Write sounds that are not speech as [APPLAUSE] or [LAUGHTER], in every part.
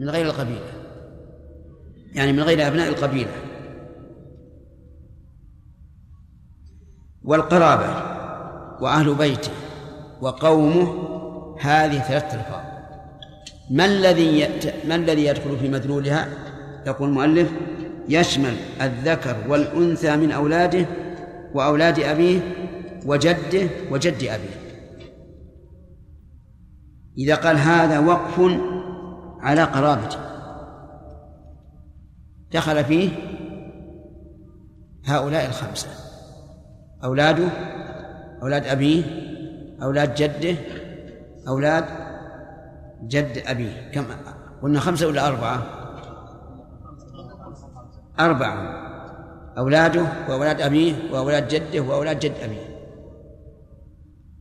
من غير القبيلة. يعني من غير أبناء القبيلة. والقرابة وأهل بيته وقومه هذه ثلاثة ألفاظ. ما الذي ما الذي يدخل في مدلولها؟ يقول المؤلف يشمل الذكر والأنثى من أولاده وأولاد أبيه وجده وجد أبيه. إذا قال هذا وقف على قرابته. دخل فيه هؤلاء الخمسة. أولاده أولاد أبيه أولاد جده أولاد جد أبيه. كم؟ قلنا خمسة ولا أربعة؟ أربعة. أولاده وأولاد أبيه وأولاد جده وأولاد جد أبيه.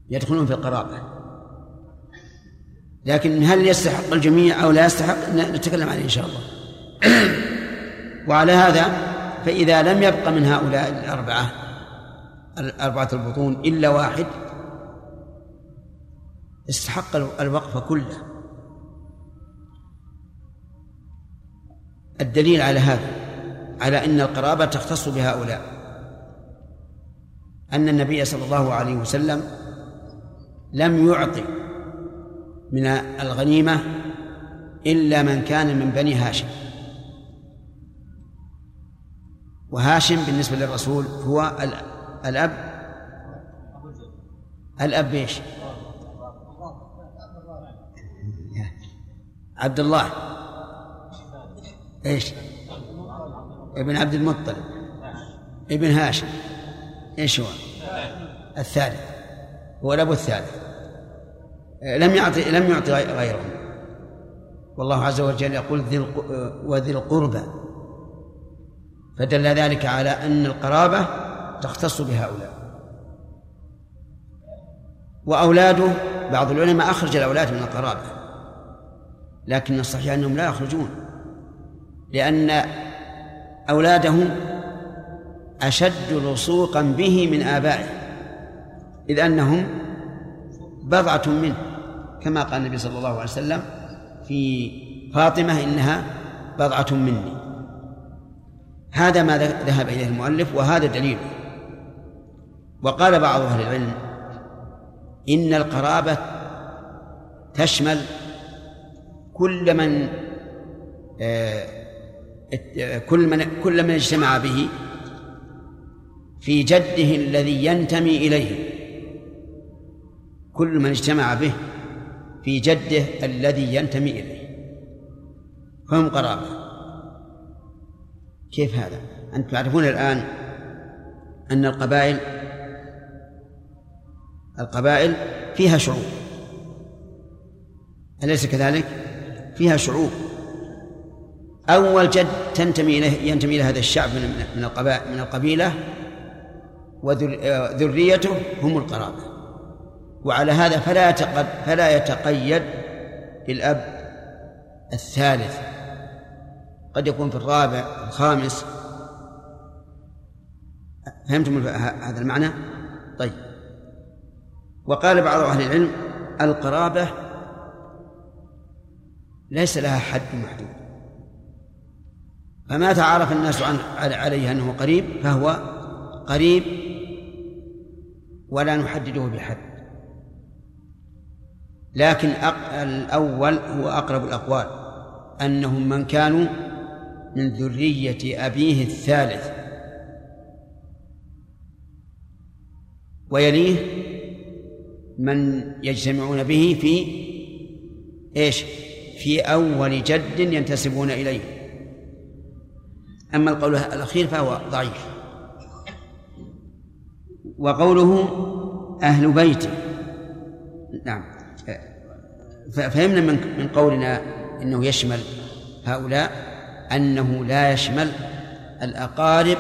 يدخلون في القرابة. لكن هل يستحق الجميع أو لا يستحق؟ نتكلم عليه إن شاء الله. [CLEARS THROAT] وعلى هذا فإذا لم يبق من هؤلاء الأربعة الأربعة البطون إلا واحد استحق الوقف كله. الدليل على هذا على أن القرابة تختص بهؤلاء. أن النبي صلى الله عليه وسلم لم يعطي من الغنيمة إلا من كان من بني هاشم. وهاشم بالنسبة للرسول هو الأب. الأب إيش؟ عبد الله. إيش؟ ابن عبد المطلب. ابن هاشم. إيش هو؟ الثالث. هو الأب الثالث. لم يعطي لم يعطي غيرهم والله عز وجل يقول ذي وذي القربى. فدل ذلك على أن القرابة تختص بهؤلاء. وأولاده بعض العلماء أخرج الأولاد من القرابة. لكن الصحيح أنهم لا يخرجون. لأن أولادهم أشد لصوقا به من آبائه إذ أنهم بضعة منه. كما قال النبي صلى الله عليه وسلم في فاطمة إنها بضعة مني. هذا ما ذهب إليه المؤلف وهذا دليل. وقال بعض أهل العلم إن القرابة تشمل كل من آه، كل من كل من اجتمع به في جده الذي ينتمي إليه. كل من اجتمع به في جده الذي ينتمي إليه. فهم قرابة. كيف هذا؟ أنتم تعرفون الآن أن القبائل القبائل فيها شعوب. أليس كذلك؟ فيها شعوب. أول جد تنتمي إليه ينتمي إلى هذا الشعب من من القبائل من القبيلة وذريته هم القرابة. وعلى هذا فلا فلا يتقيد بالأب الثالث. قد يكون في الرابع الخامس. فهمتم هذا المعنى؟ طيب. وقال بعض أهل العلم القرابة ليس لها حد محدود. فما تعارف الناس عن عليه أنه قريب فهو قريب ولا نحدده بحد. لكن الأول هو أقرب الأقوال أنهم من كانوا من ذرية أبيه الثالث. ويليه من يجتمعون به في إيش؟ في أول جد ينتسبون إليه. أما القول الأخير فهو ضعيف. وقوله أهل بيته. نعم. فهمنا من من قولنا إنه يشمل هؤلاء أنه لا يشمل الأقارب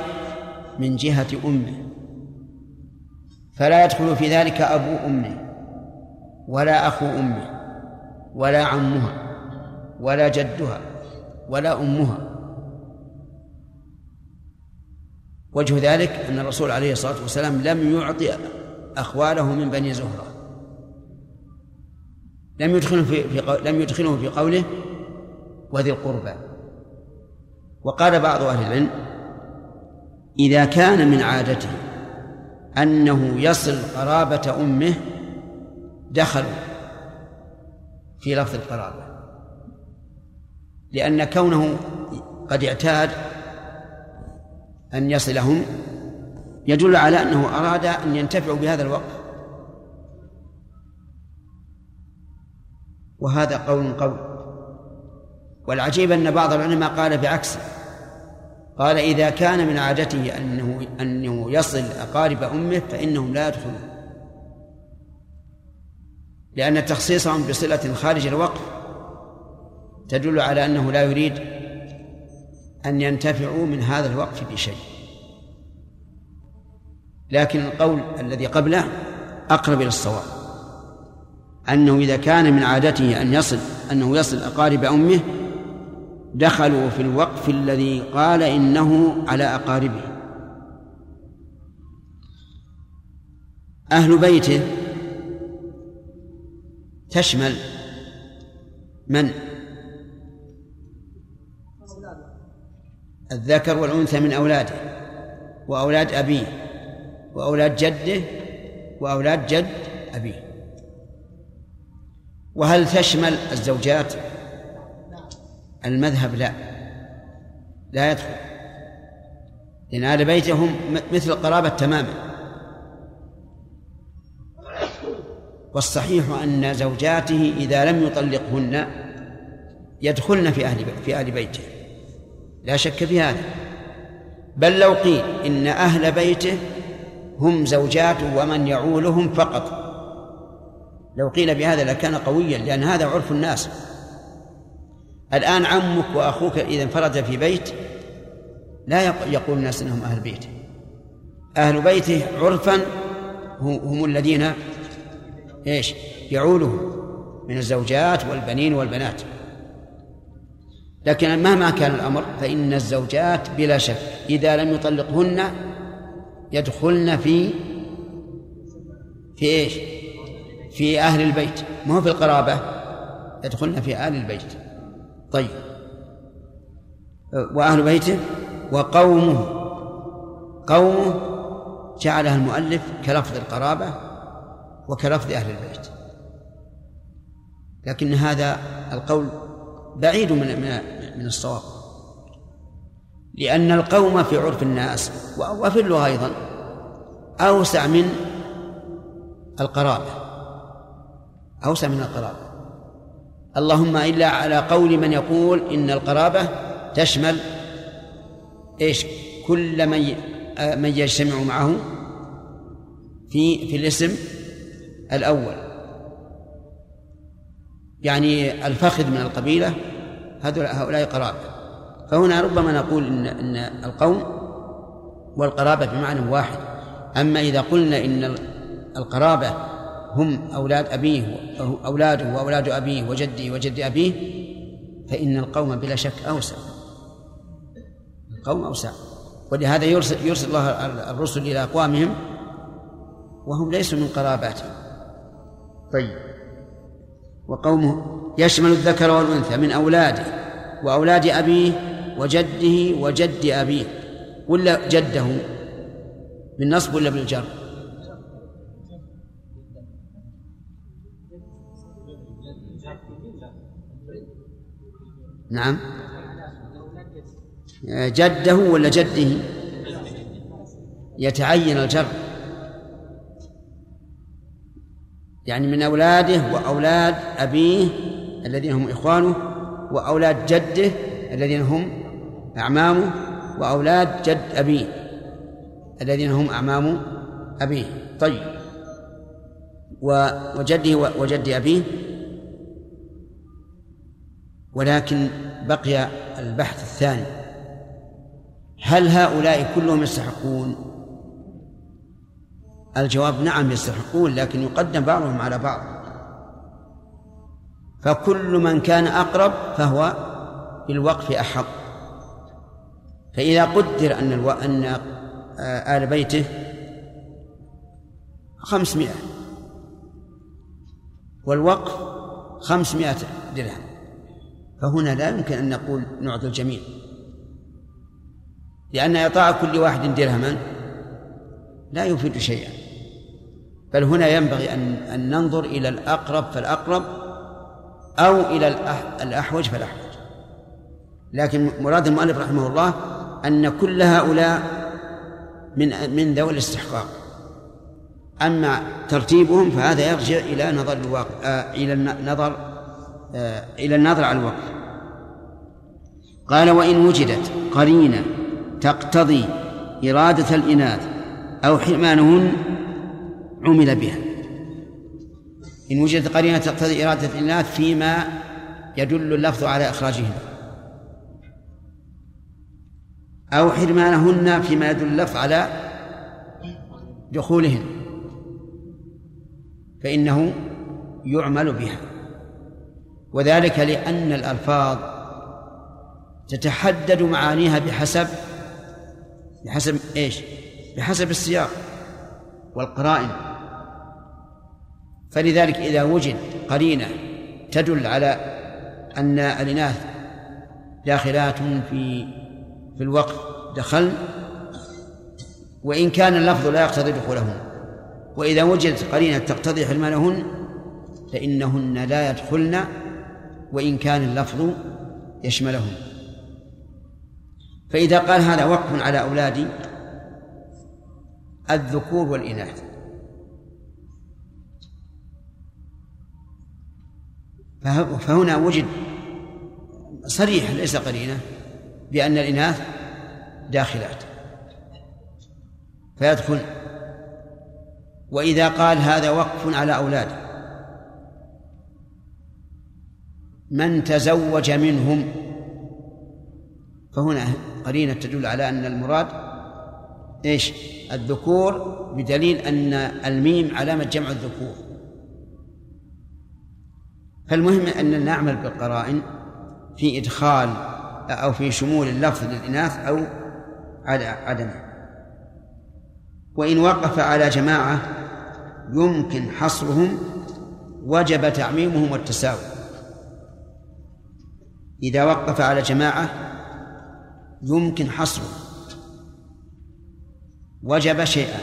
من جهة أمه. فلا يدخل في ذلك أبو أمه ولا أخو أمه ولا عمها ولا جدها ولا أمها. وجه ذلك أن الرسول عليه الصلاة والسلام لم يعطي أخواله من بني زهرة. لم يدخلهم في, في لم يدخلهم في قوله وذي القربى. وقال بعض أهل العلم إذا كان من عادته أنه يصل قرابة أمه دخلوا في لفظ القرابة. لأن كونه قد اعتاد أن يصلهم يدل على أنه أراد أن ينتفعوا بهذا الوقت. وهذا قول قول. والعجيب أن بعض العلماء قال بعكسه قال إذا كان من عادته أنه أنه يصل أقارب أمه فإنهم لا يدخلون. لأن تخصيصهم بصلة خارج الوقت تدل على أنه لا يريد أن ينتفعوا من هذا الوقف بشيء. لكن القول الذي قبله أقرب إلى الصواب. أنه إذا كان من عادته أن يصل أنه يصل أقارب أمه دخلوا في الوقف الذي قال إنه على أقاربه. أهل بيته تشمل من؟ الذكر والأنثى من أولاده وأولاد أبيه وأولاد جده وأولاد جد أبيه. وهل تشمل الزوجات؟ المذهب لا. لا يدخل. لأن آل بيته هم مثل القرابة تماما. والصحيح أن زوجاته إذا لم يطلقهن يدخلن في أهل في أهل بيته. لا شك في هذا. بل لو قيل إن أهل بيته هم زوجاته ومن يعولهم فقط. لو قيل بهذا لكان قويا لأن هذا عرف الناس. الآن عمك وأخوك إذا انفرد في بيت لا يقول الناس أنهم أهل بيته أهل بيته عرفا هم الذين إيش؟ يعولهم من الزوجات والبنين والبنات. لكن مهما كان الأمر فإن الزوجات بلا شك إذا لم يطلقهن يدخلن في في إيش؟ في أهل البيت ما هو في القرابة؟ يدخلن في أهل البيت. طيب. وأهل بيته؟ وقومه. قومه جعلها المؤلف كلفظ القرابة وكلفظ أهل البيت. لكن هذا القول بعيد من من من الصواب. لأن القوم في عرف الناس وفي اللغة أيضا أوسع من القرابة. أوسع من القرابة. اللهم إلا على قول من يقول إن القرابة تشمل إيش؟ كل من من يجتمع معه في في الاسم الأول. يعني الفخذ من القبيلة هؤلاء قرابة. فهنا ربما نقول إن إن القوم والقرابة بمعنى واحد. أما إذا قلنا إن القرابة هم أولاد أبيه أولاده وأولاد أبيه وجده وجد أبيه فإن القوم بلا شك أوسع. القوم أوسع. ولهذا يرسل, يرسل الله الرسل إلى أقوامهم وهم ليسوا من قراباتهم. طيب. وقومه يشمل الذكر والأنثى من أولاده وأولاد أبيه وجده وجد أبيه. ولا جده بالنصب ولا بالجر؟ نعم. جده ولا جده؟ يتعين الجر. يعني من أولاده وأولاد أبيه الذين هم إخوانه وأولاد جده الذين هم أعمامه وأولاد جد أبيه الذين هم أعمام أبيه. طيب. وجده وجد أبيه ولكن بقي البحث الثاني. هل هؤلاء كلهم يستحقون؟ الجواب نعم يستحقون لكن يقدم بعضهم على بعض. فكل من كان أقرب فهو بالوقف أحق. فإذا قدر أن ألو... أن آل بيته خمسمائة والوقف خمسمائة درهم. فهنا لا يمكن أن نقول نعطي الجميع لأن إعطاء كل واحد درهما لا يفيد شيئا بل هنا ينبغي أن أن ننظر إلى الأقرب فالأقرب أو إلى الأحوج فالأحوج. لكن مراد المؤلف رحمه الله أن كل هؤلاء من من ذوي الاستحقاق. أما ترتيبهم فهذا يرجع إلى نظر الواقع آه إلى النظر إلى النظر على الواقع قال وإن وجدت قرينة تقتضي إرادة الإناث أو حرمانهن عمل بها. إن وجدت قرينة تقتضي إرادة الإناث فيما يدل اللفظ على إخراجهن. أو حرمانهن فيما يدل اللفظ على دخولهن. فإنه يعمل بها. وذلك لأن الألفاظ تتحدد معانيها بحسب بحسب إيش؟ بحسب السياق والقرائن فلذلك إذا وجد قرينة تدل على أن الإناث داخلات في في الوقت دخل وإن كان اللفظ لا يقتضي دخولهن وإذا وجدت قرينة تقتضي حرمانهن فإنهن لا يدخلن وإن كان اللفظ يشملهن فإذا قال هذا وقف على أولادي الذكور والإناث. فهنا وجد صريح ليس قرينة بأن الإناث داخلات. فيدخل. وإذا قال هذا وقف على أولاده من تزوج منهم. فهنا قرينة تدل على أن المراد إيش؟ الذكور بدليل أن الميم علامة جمع الذكور. فالمهم أن نعمل بالقرائن في إدخال أو في شمول اللفظ للإناث أو عدمه. وإن وقف على جماعة يمكن حصرهم وجب تعميمهم والتساوي. إذا وقف على جماعة يمكن حصرهم وجب شيئا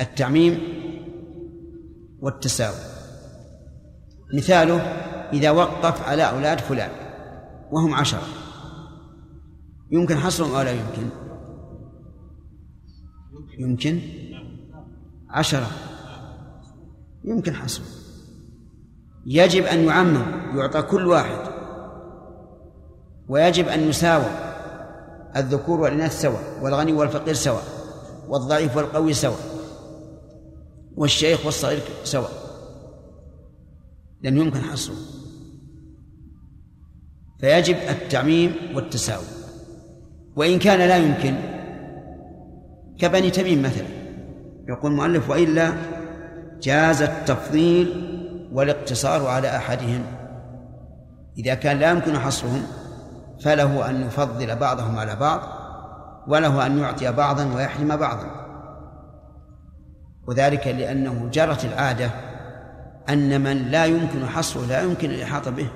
التعميم والتساوي. مثاله إذا وقف على أولاد فلان وهم عشرة. يمكن حصرهم أو لا يمكن؟ يمكن. عشرة. يمكن حصره. يجب أن يعمم يعطى كل واحد. ويجب أن يساوى الذكور والإناث سواء والغني والفقير سواء والضعيف والقوي سواء والشيخ والصغير سواء. لأنه يمكن حصره. فيجب التعميم والتساوي. وإن كان لا يمكن كبني تميم مثلا يقول المؤلف وإلا جاز التفضيل والاقتصار على أحدهم. إذا كان لا يمكن حصرهم فله أن يفضل بعضهم على بعض وله أن يعطي بعضا ويحرم بعضا. وذلك لأنه جرت العادة أن من لا يمكن حصره لا يمكن الإحاطة به.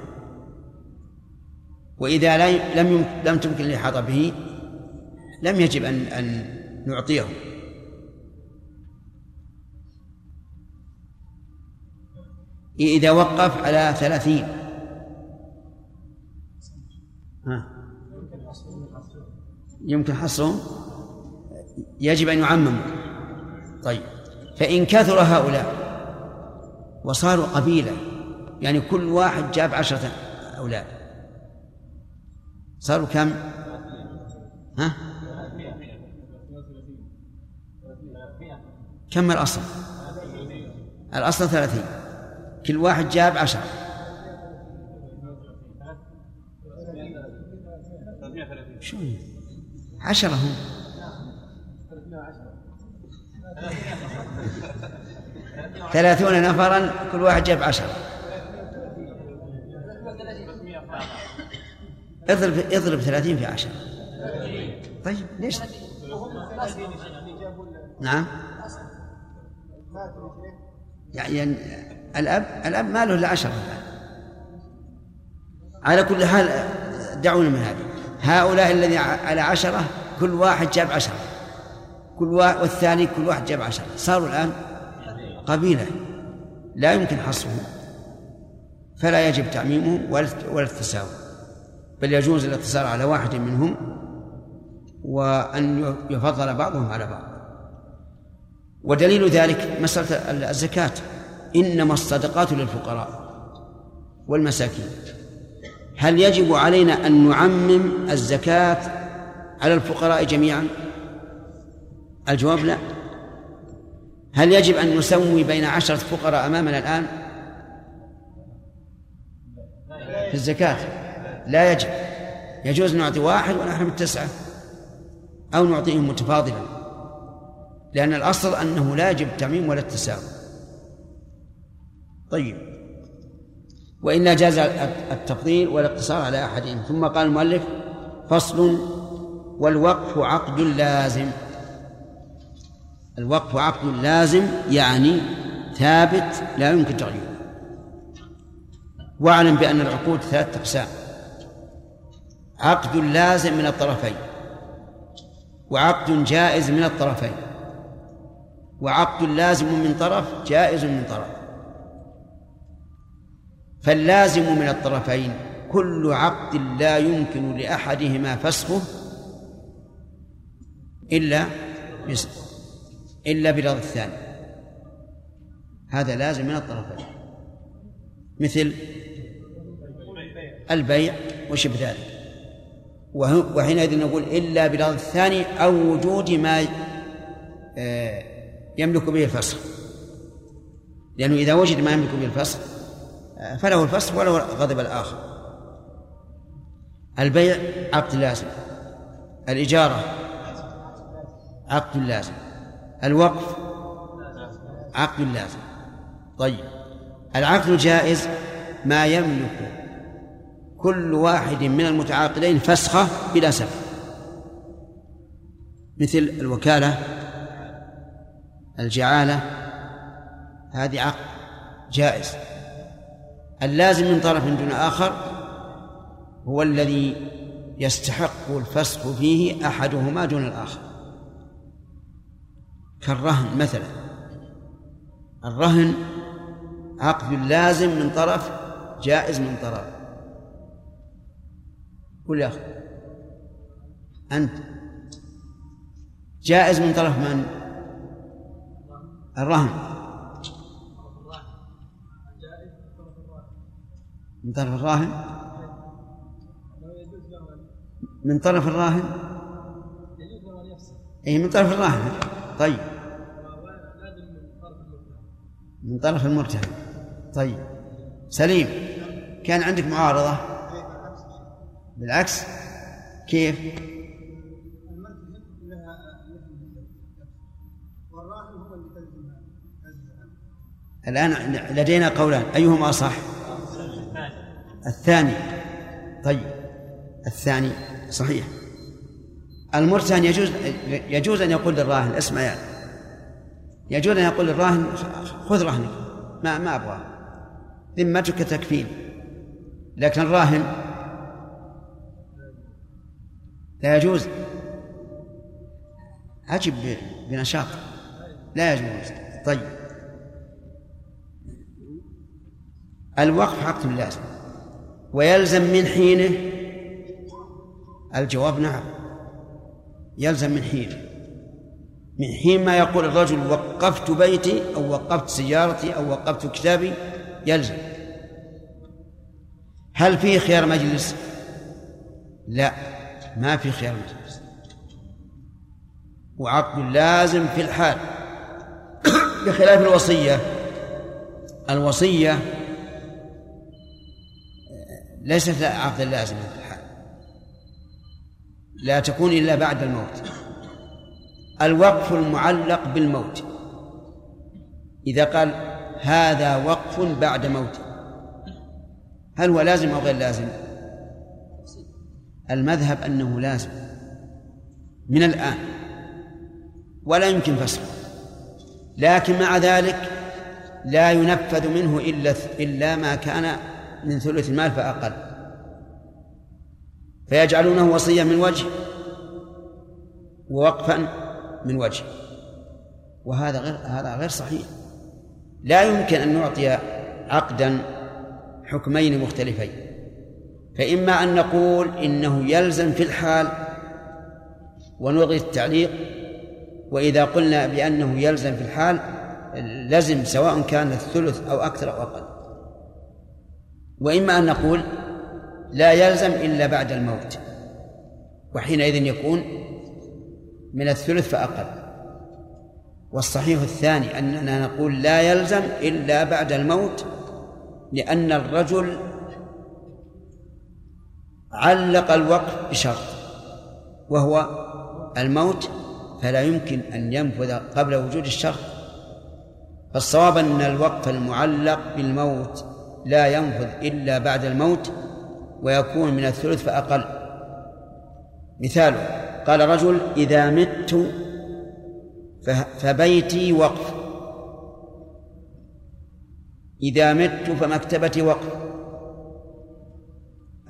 وإذا لم لم تمكن الإحاطة به لم يجب أن أن نعطيه. إذا وقف على ثلاثين يمكن حصرهم يجب أن يعمموا طيب فإن كثر هؤلاء وصاروا قبيلة يعني كل واحد جاب عشرة أولاد صاروا كم؟ ها؟ كم الأصل؟ الأصل ثلاثين كل واحد جاب عشرة شو عشرة هم ثلاثون نفرا كل واحد جاب عشرة. اضرب اضرب ثلاثين في عشرة. طيب ليش؟ نعم. يعني الأب الأب ما له إلا عشرة. على كل حال دعونا من هذه. هؤلاء الذي على عشرة كل واحد جاب عشرة. كل واحد والثاني كل واحد جاب عشرة. صاروا الآن قبيلة. لا يمكن حصرهم. فلا يجب تعميمهم ولا التساوي. بل يجوز الاقتصار على واحد منهم وأن يفضل بعضهم على بعض. ودليل ذلك مسألة الزكاة. إنما الصدقات للفقراء والمساكين. هل يجب علينا أن نعمم الزكاة على الفقراء جميعا؟ الجواب لا. هل يجب أن نسوي بين عشرة فقراء أمامنا الآن؟ في الزكاة. لا يجب. يجوز نعطي واحد ونحرم التسعة أو نعطيهم متفاضلا لأن الأصل أنه لا يجب التعميم ولا التساوي. طيب. وإلا جاز التفضيل والاقتصار على أحدهم. ثم قال المؤلف فصل والوقف عقد لازم. الوقف عقد لازم يعني ثابت لا يمكن تغييره. واعلم بأن العقود ثلاثة أقسام. عقد لازم من الطرفين. وعقد جائز من الطرفين. وعقد لازم من طرف جائز من طرف. فاللازم من الطرفين كل عقد لا يمكن لأحدهما فسخه إلا إلا برضا الثاني. هذا لازم من الطرفين. مثل البيع وشبه ذلك. وحينئذ نقول إلا برضا الثاني أو وجود ما آه، يملك به الفسخ. لأنه إذا وجد ما يملك به آه، فله الفسخ ولو غضب الآخر. البيع عقد لازم. الإجارة عقد لازم. الوقف عقد لازم. طيب. العقد الجائز ما يملك كل واحد من المتعاقدين فسخة بلا سبب. مثل الوكالة الجعالة هذه عقد جائز. اللازم من طرف دون آخر هو الذي يستحق الفسخ فيه أحدهما دون الآخر. كالرهن مثلا. الرهن عقد لازم من طرف جائز من طرف. قل يا أخي أنت جائز من طرف من؟ الرهن. من طرف الراهن؟ من طرف الراهن؟ اي من طرف الراهن. طيب. من طرف المرتهن. طيب. سليم. كان عندك معارضة؟ بالعكس. كيف؟ الآن لدينا قولان. أيهما أصح؟ الثاني. طيب الثاني صحيح. المرتهن يجوز يجوز أن يقول للراهن اسمع يعني يجوز أن يقول للراهن خذ رهنك ما ما أبغى ذمتك تكفين. لكن الراهن لا يجوز. عجب بنشاط. لا يجوز. طيب. الوقف عقد لازم. ويلزم من حينه؟ الجواب نعم. يلزم من حينه. من حين ما يقول الرجل وقفت بيتي أو وقفت سيارتي أو وقفت كتابي يلزم. هل فيه خيار مجلس؟ لا ما في خيار مجلس. وعقد لازم في الحال. [COUGHS] بخلاف الوصية. الوصية ليست عقدا لازما في الحال. لا تكون إلا بعد الموت. الوقف المعلق بالموت. إذا قال هذا وقف بعد موته هل هو لازم أو غير لازم؟ المذهب أنه لازم. من الآن. ولا يمكن فسخه لكن مع ذلك لا ينفذ منه إلا إلا ما كان من ثلث المال فأقل. فيجعلونه وصيا من وجه ووقفا من وجه. وهذا غير هذا غير صحيح. لا يمكن أن نعطي عقدا حكمين مختلفين. فإما أن نقول إنه يلزم في الحال ونلغي التعليق وإذا قلنا بأنه يلزم في الحال لزم سواء كان الثلث أو أكثر أو أقل. وإما أن نقول لا يلزم إلا بعد الموت وحينئذ يكون من الثلث فأقل. والصحيح الثاني أننا نقول لا يلزم إلا بعد الموت لأن الرجل علق الوقف بشرط وهو الموت فلا يمكن أن ينفذ قبل وجود الشرط. فالصواب أن الوقف المعلق بالموت لا ينفذ إلا بعد الموت ويكون من الثلث فأقل. مثاله قال رجل إذا مت فبيتي وقف. إذا مت فمكتبتي وقف.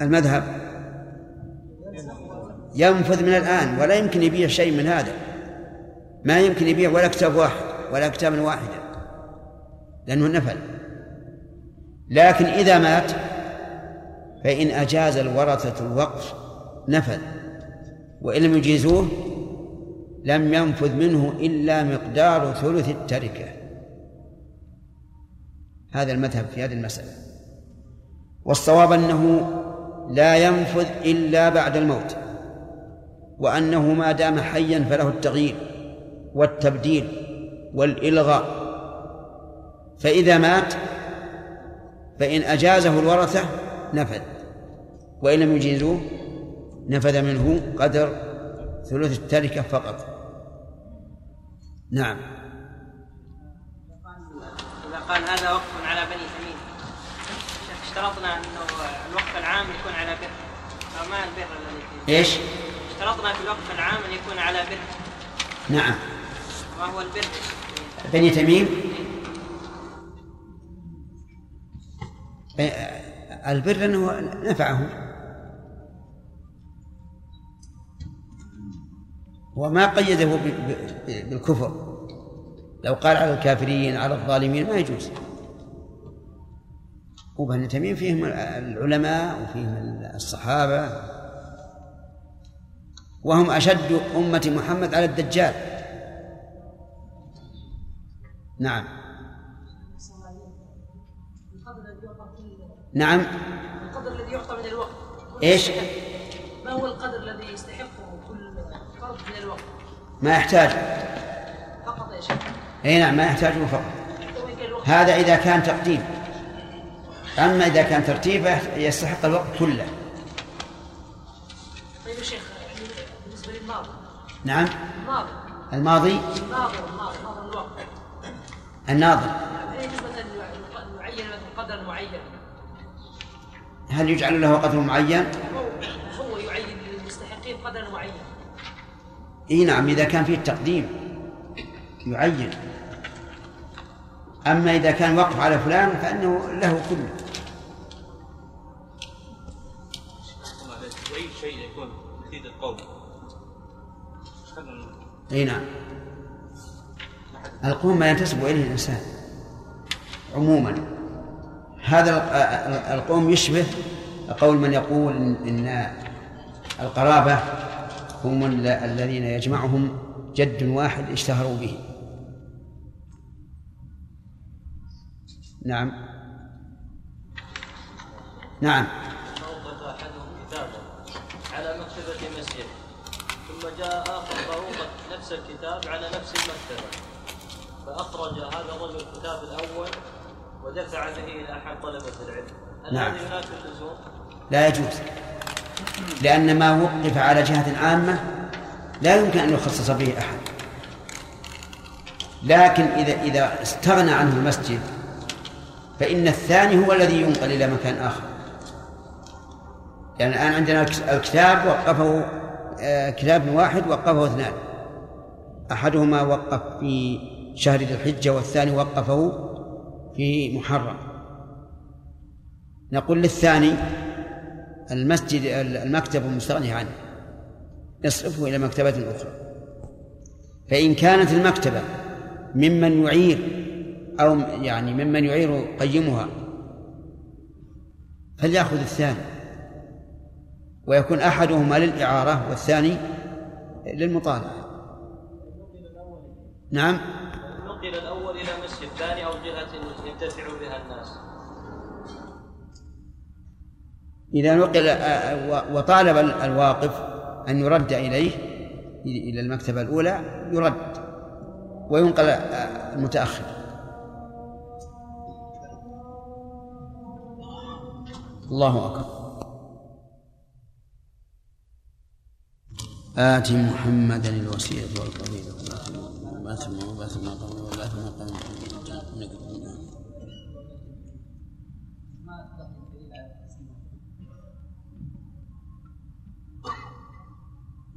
المذهب. ينفذ من الآن ولا يمكن يبيع شيء من هذا. ما يمكن يبيع ولا كتاب واحد ولا كتابا واحدا لأنه نفل. لكن إذا مات فإن أجاز الورثة الوقف نفذ وإن لم يجيزوه لم ينفذ منه إلا مقدار ثلث التركة. هذا المذهب في هذه المسألة. والصواب أنه لا ينفذ إلا بعد الموت وأنه ما دام حيا فله التغيير والتبديل والإلغاء. فإذا مات فإن أجازه الورثة نفذ وإن لم يجيزوه نفذ منه قدر ثلث التركة فقط. نعم. إذا قال هذا وقف على بني تميم. اشترطنا أنه الوقف العام يكون على بر. فما البر الذي إيش؟ اشترطنا في الوقف العام أن يكون على بر. نعم. ما هو البر؟ بني تميم؟ البر أنه نفعه. وما قيده بالكفر. لو قال على الكافرين على الظالمين ما يجوز. وبني تميم فيهم العلماء وفيهم الصحابة. وهم أشد أمة محمد على الدجال. نعم. نعم. القدر الذي يعطى من الوقت. إيش؟ ما هو القدر الذي يستحقه كل فرد من الوقت؟ ما يحتاج. فقط يا شيخ إي نعم ما يحتاجه فقط. هذا إذا كان تقديم أما إذا كان ترتيب يستحق الوقت كله. طيب يا شيخ يعني بالنسبة للماضي. نعم. الماضي. الماضي؟ الناظر الناظر ناظر الوقت. الناظر. يعني نسبة معينة مثل قدر معين؟ هل يجعل له قدر معين؟ هو هو يعين للمستحقين قدرا معين. إي نعم إذا كان فيه التقديم يعين. أما إذا كان وقف على فلان فإنه له كله. وأي شيء يكون إي نعم. القوم ما ينتسب إليه الإنسان عموما. هذا القوم يشبه قول من يقول ان القرابة هم الذين يجمعهم جد واحد اشتهروا به. نعم. نعم. أوقف أحدهم كتابا على مكتبة مسجد ثم جاء آخر فأوقف نفس الكتاب على نفس المكتبة فأخرج هذا الرجل الكتاب الأول ودفع به إلى أحد طلبة العلم. هل نعم. ينافي اللزوم؟ لا يجوز. لأن ما وقف على جهة عامة لا يمكن أن يخصص به أحد. لكن إذا إذا استغنى عنه المسجد فإن الثاني هو الذي ينقل إلى مكان آخر. يعني الآن عندنا الكتاب وقفه آه، كتاب واحد وقفه اثنان. أحدهما وقف في شهر ذي الحجة والثاني وقفه في محرم. نقول للثاني المسجد المكتب المستغني عنه. يصرفه إلى مكتبة أخرى. فإن كانت المكتبة ممن يعير أو يعني ممن يعير قيمها فليأخذ الثاني. ويكون أحدهما للإعارة والثاني للمطالعة. نعم. نقل الأول إلى مسجد ثاني أو جهة ينتفع بها الناس. إذا نقل وطالب الواقف أن يرد إليه إلى المكتبة الأولى يرد وينقل المتأخر. الله أكبر. آت محمدا الوسيلة والفضيلة. وبعث ما قبل وبعث ما قبل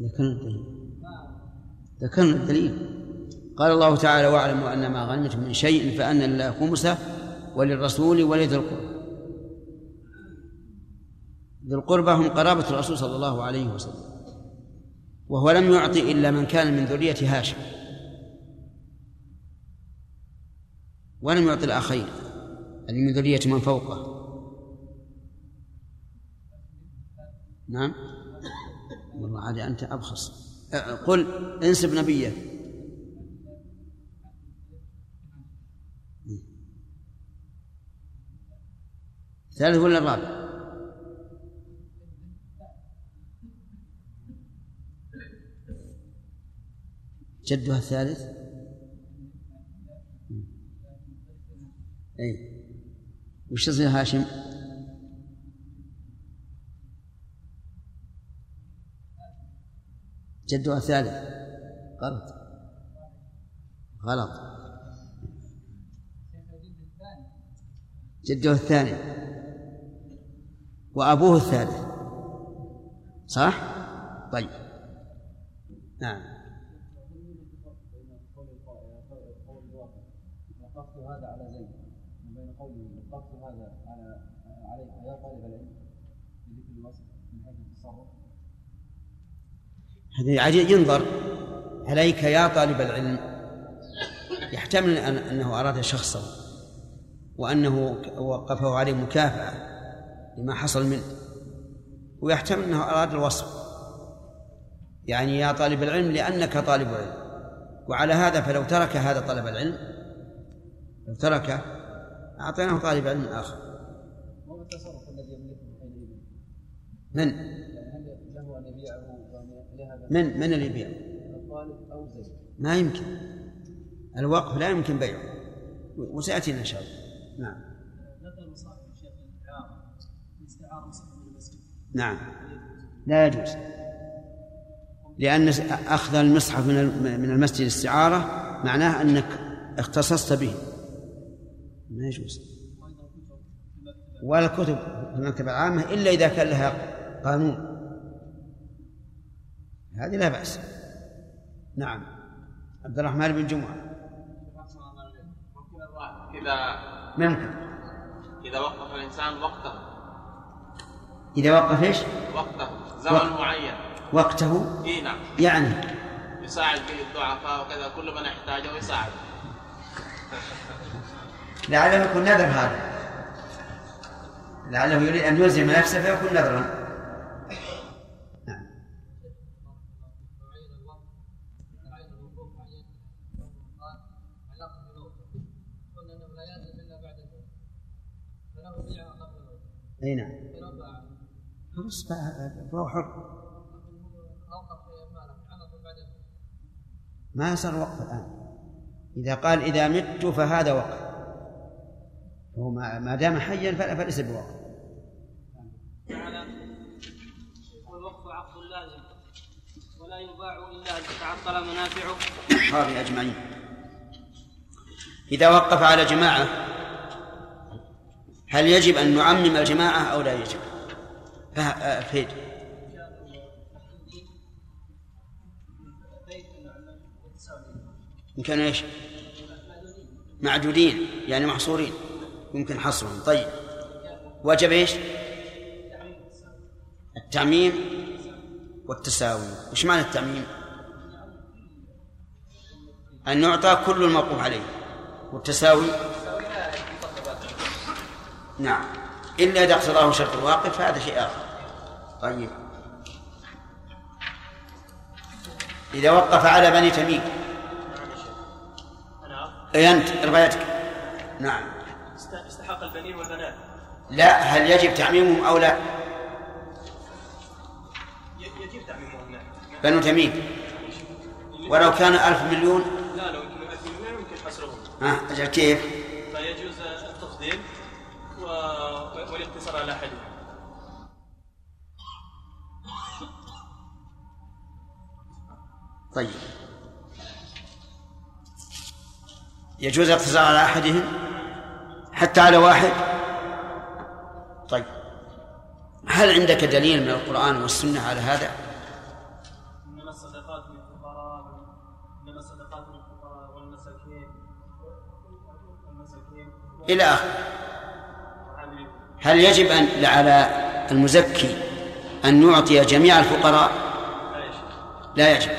ذكرنا الدليل. ذكرنا الدليل. قال الله تعالى واعلموا أن ما غنمتم من شيء فأن لله خمسه وللرسول ولذي القربى. ذي القربى هم قرابة الرسول صلى الله عليه وسلم وهو لم يعطي إلا من كان من ذرية هاشم ولم يعطي الآخرين اللي من ذرية من فوقه. نعم. والله عاد أنت أبخص قل انسب نبيه ثالث ولا الرابع؟ جدها الثالث أي وش تصير هاشم؟ جدها الثالث. غلط. غلط. جده الثاني. وأبوه الثالث. صح؟ طيب. نعم هذا على زيد وبين قوله وقفت هذا على عليه يا طالب العلم بذكر الوصف من حيث التصرف هذا عجيب. ينظر. عليك يا طالب العلم. يحتمل أن أنه أراد شخصا. وأنه وقفه عليه مكافأة لما حصل منه. ويحتمل أنه أراد الوصف. يعني يا طالب العلم لأنك طالب علم. وعلى هذا فلو ترك هذا طلب العلم لو تركه أعطيناه طالب علم آخر. وما التصرف الذي يملكه؟ من؟ هل له أن يبيعه من من اللي زيد. ما يمكن. الوقف لا يمكن بيعه. وسيأتينا إن شاء الله. نعم. نعم. لا يجوز. لأن أخذ المصحف من من المسجد استعارة معناه أنك اختصصت به. ما يجوز. ولا الكتب في المكتبة العامة إلا إذا كان لها قانون. هذه لا بأس. نعم. عبد الرحمن بن جمعة. إذا ممكن إذا وقف الإنسان وقته. إذا وقف إيش؟ وقته. زمن وقت. معين. وقته. إي نعم. يعني؟ يساعد به الضعفاء وكذا. كل من يحتاجه يساعد. لعله يكون نذر هذا. لعله يريد أن يلزم نفسه فيكون نذرا نعم إي نعم. خلاص فهو حر. ما صار وقف الآن. إذا قال إذا مت فهذا وقف. فهو ما ما دام حيا فليس بوقف. والوقف عقد لازم ولا يباع إلا ان تتعطل منافعه أصحابه أجمعين إذا وقف على جماعة هل يجب أن نعمم الجماعة أو لا يجب؟ فه- فيد إن كانوا إيش؟ معدودين يعني محصورين. يمكن حصرهم. طيب. وجب إيش؟ التعميم والتساوي. وش معنى التعميم؟ أن يعطى كل الموقوف عليه. والتساوي؟ نعم. إلا إذا اقتضاه شرط الواقف فهذا شيء آخر. طيب. إذا وقف على بني تميم. أي أنت؟ يدك. نعم. استحق البنين والبنات. لا هل يجب تعميمهم أو لا؟ يجب تعميمهم. نعم بنو تميم. ولو كان ألف مليون. لا لو يمكن ألف مليون يمكن حصرهم. أجل كيف؟ والاقتصار على أحدهم. طيب. يجوز الاقتصار على أحدهم حتى على واحد؟ طيب. هل عندك دليل من القرآن والسنة على هذا؟ إنما الصدقات للفقراء إنما الصدقات للفقراء والمساكين. والمساكين. إلى آخره. والعاملين هل يجب أن على المزكي أن يعطي جميع الفقراء؟ لا يجب.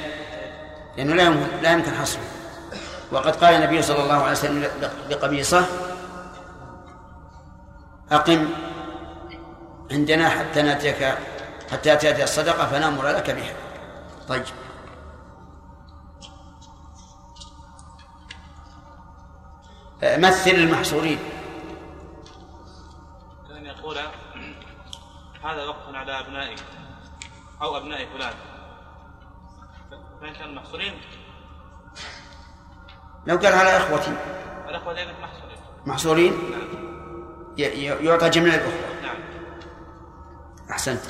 لأنه لا يمكن لا يمكن حصره. وقد قال النبي صلى الله عليه وسلم لقبيصة أقم عندنا حتى نأتيك حتى تأتي الصدقة فنأمر لك بها. طيب. مثل المحصورين. كان يقول هذا وقف على أبنائي أو أبناء فلان. فإن كانوا محصورين. لو قال على إخوتي. دائما محصورين. محصورين؟ ي- يعطى جميع الأخوة. نعم. أحسنت.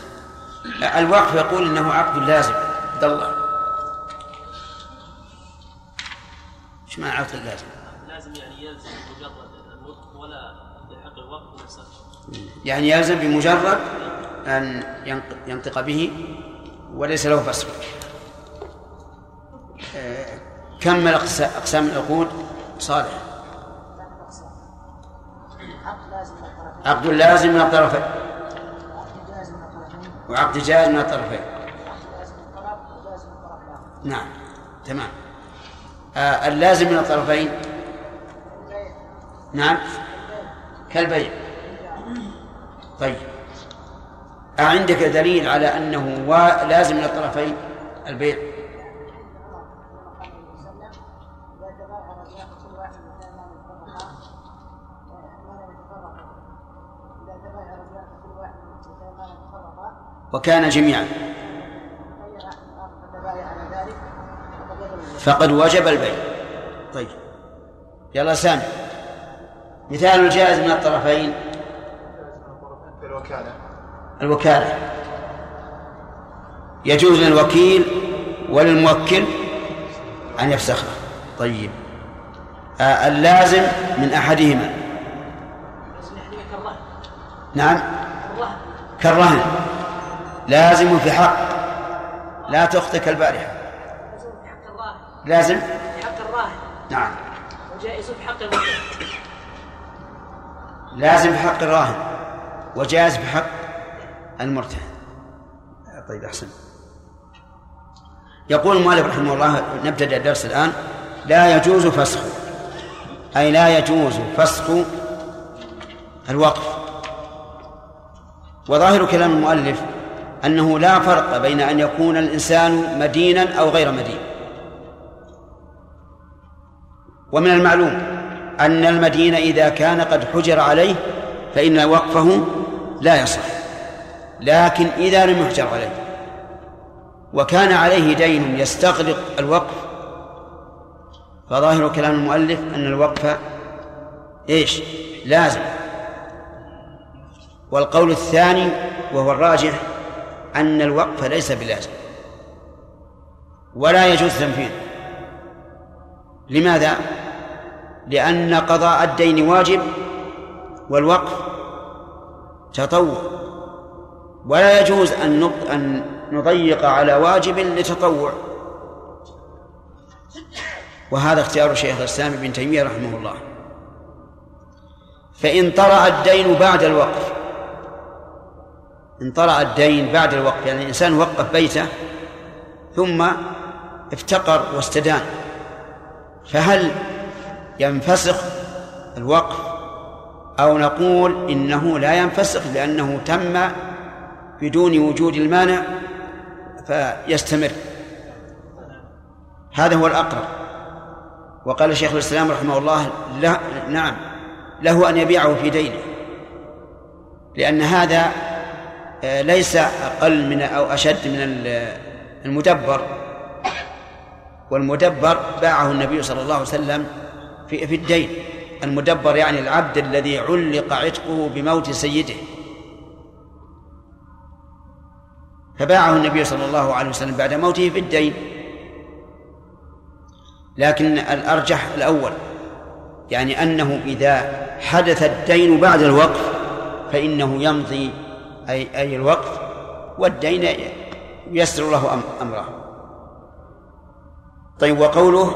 الوقف يقول إنه عقد لازم. عبد الله. إيش معنى عقد لازم؟ لازم يعني يلزم مجرد النطق ولا يحق الوقت نفسه يعني يلزم بمجرد أن ينطق به وليس له فصل. آه، أقس- أقسام العقود صالح؟ عقد لازم من الطرفين. وعقد جائز من الطرفين. نعم تمام. آه اللازم من الطرفين. نعم كالبيع. طيب. أعندك دليل على أنه لازم من الطرفين؟ البيع. وكان جميعا. فقد وجب البيع. طيب. يلا سامي. مثال الجائز من الطرفين؟ الوكالة. الوكالة. يجوز للوكيل وللموكل أن يفسخه طيب. آه اللازم من أحدهما. نعم. كالرهن. لازم في حق. لا تخطئك البارحة. في حق الراهن لازم؟ في حق الراهن نعم. وجائز في حق الموكل لازم في حق الراهن. وجائز في حق المرتهن. طيب أحسن. يقول المؤلف رحمه الله نبتدأ الدرس الآن. لا يجوز فسخ أي لا يجوز فسخ الوقف. وظاهر كلام المؤلف أنه لا فرق بين أن يكون الإنسان مدينا أو غير مدين. ومن المعلوم أن المدين إذا كان قد حجر عليه فإن وقفه لا يصح. لكن إذا لم يحجر عليه. وكان عليه دين يستغرق الوقف. فظاهر كلام المؤلف أن الوقف إيش؟ لازم. والقول الثاني وهو الراجح أن الوقف ليس بلازم. ولا يجوز تنفيذه. لماذا؟ لأن قضاء الدين واجب والوقف تطوع. ولا يجوز أن أن نضيق على واجب لتطوع. وهذا اختيار شيخ الإسلام ابن تيمية رحمه الله. فإن طرأ الدين بعد الوقف إن طرأ الدين بعد الوقف يعني الإنسان وقف بيته ثم افتقر واستدان فهل ينفسخ الوقف أو نقول إنه لا ينفسخ لأنه تم بدون وجود المانع فيستمر. هذا هو الأقرب. وقال شيخ الإسلام رحمه الله لا نعم له أن يبيعه في دينه. لأن هذا آه، ليس أقل من أو أشد من المدبر. والمدبر باعه النبي صلى الله عليه وسلم في في الدين. المدبر يعني العبد الذي علق عتقه بموت سيده. فباعه النبي صلى الله عليه وسلم بعد موته في الدين. لكن الأرجح الأول يعني أنه إذا حدث الدين بعد الوقف فإنه يمضي أي أي الوقف والدين يسر له أمره. طيب وقوله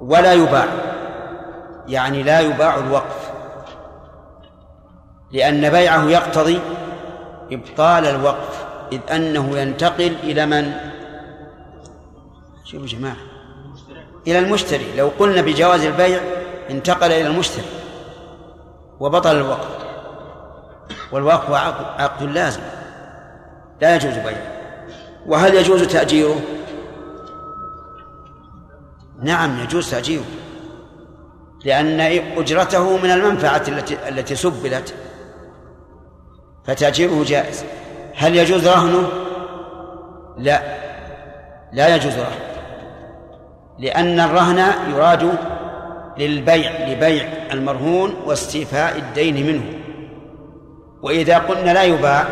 ولا يباع. يعني لا يباع الوقف. لأن بيعه يقتضي إبطال الوقف إذ أنه ينتقل إلى من؟ شوفوا جماعة إلى المشتري. لو قلنا بجواز البيع انتقل إلى المشتري وبطل الوقف. والوقف عقد لازم. لا يجوز بيعه وهل يجوز تأجيره؟ نعم يجوز تأجيره. لأن أجرته من المنفعة التي التي سبلت فتأجيره جائز. هل يجوز رهنه؟ لا. لا يجوز رهنه لأن الرهن يراد للبيع لبيع المرهون واستيفاء الدين منه. وإذا قلنا لا يباع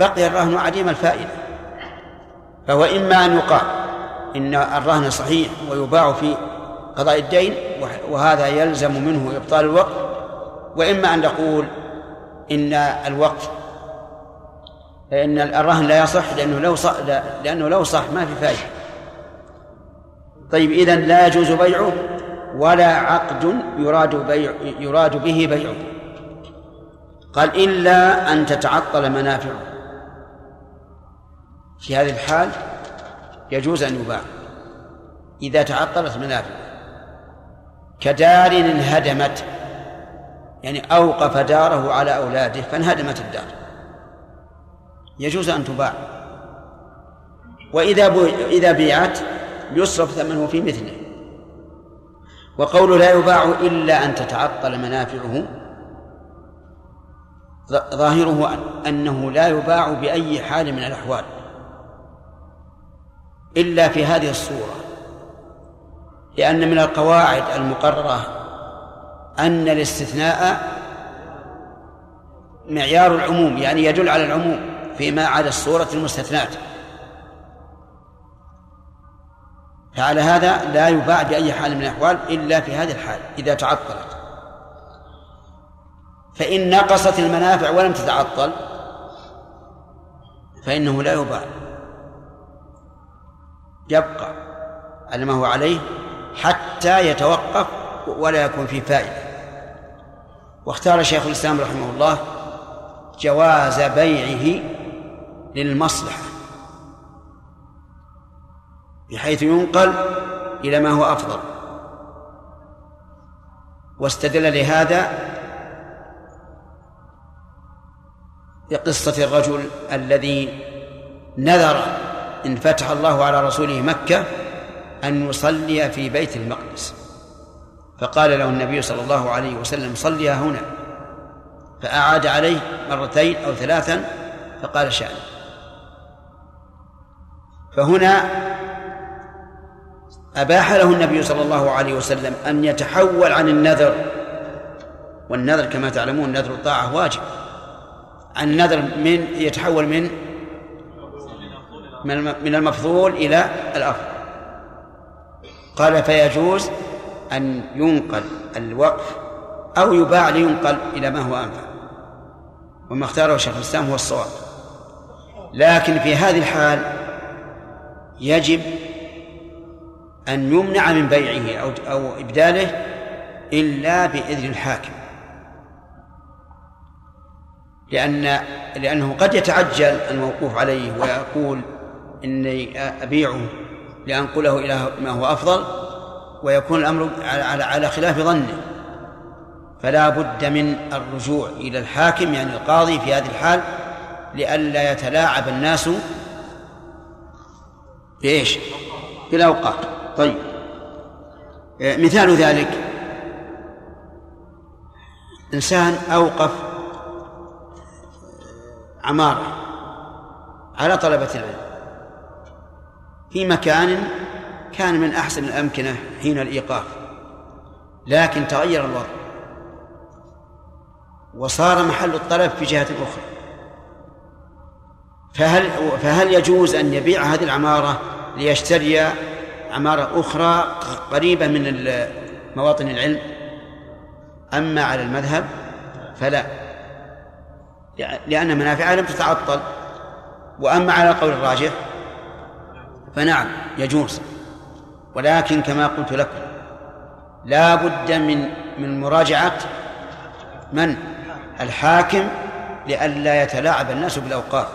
بقي الرهن عديم الفائدة. فهو إما أن يقال إن الرهن صحيح ويباع في قضاء الدين وهذا يلزم منه إبطال الوقف وإما أن نقول إن الوقف إن الرهن لا يصح لأنه لو صح لأنه لو صح ما في فائدة. طيب إذن لا يجوز بيعه ولا عقد يراد بيع يراد به بيعه. قال إلا أن تتعطل منافعه. في هذه الحال يجوز أن يباع إذا تعطلت منافعه. كدار انهدمت يعني أوقف داره على أولاده فانهدمت الدار. يجوز أن تباع. وإذا إذا بيعت يصرف ثمنه في مثله. وقوله لا يباع إلا أن تتعطل منافعه ظاهره أنه لا يباع بأي حال من الأحوال إلا في هذه الصورة. لأن من القواعد المقررة أن الاستثناء معيار العموم يعني يدل على العموم فيما عدا الصورة المستثناة. فعلى هذا لا يباع بأي حال من الأحوال إلا في هذه الحال إذا تعطلت. فإن نقصت المنافع ولم تتعطل فإنه لا يباع. يبقى على ما هو عليه حتى يتوقف ولا يكون فيه فائدة. واختار شيخ الإسلام رحمه الله جواز بيعه للمصلحة بحيث ينقل إلى ما هو أفضل. واستدل لهذا بقصة الرجل الذي نذر إن فتح الله على رسوله مكة أن يصلي في بيت المقدس. فقال له النبي صلى الله عليه وسلم صليها هنا. فأعاد عليه مرتين أو ثلاثا فقال شأن فهنا أباح له النبي صلى الله عليه وسلم أن يتحول عن النذر والنذر كما تعلمون نذر الطاعة واجب. النذر من يتحول من من المفضول إلى الأفضل. قال فيجوز أن ينقل الوقف أو يباع لينقل إلى ما هو أنفع. وما اختاره شيخ الإسلام هو الصواب. لكن في هذه الحال يجب أن يمنع من بيعه أو أو إبداله إلا بإذن الحاكم. لأن لأنه قد يتعجل الموقوف عليه ويقول إني أبيعه. لأنقله إلى ما هو أفضل ويكون الأمر على على, خلاف ظنه. فلا بد من الرجوع إلى الحاكم يعني القاضي في هذه الحال لئلا يتلاعب الناس بإيش؟ بالأوقات. طيب. مثال ذلك. إنسان أوقف عمارة على طلبة العلم. في مكان كان من أحسن الأمكنة حين الإيقاف لكن تغير الوضع وصار محل الطلب في جهة أخرى. فهل فهل يجوز أن يبيع هذه العمارة ليشتري عمارة أخرى قريبة من مواطن العلم؟ أما على المذهب فلا لأن منافعها لم تتعطل. وأما على القول الراجح فنعم يجوز. ولكن كما قلت لكم لا بد من من مراجعة من؟ الحاكم لئلا يتلاعب الناس بالأوقاف.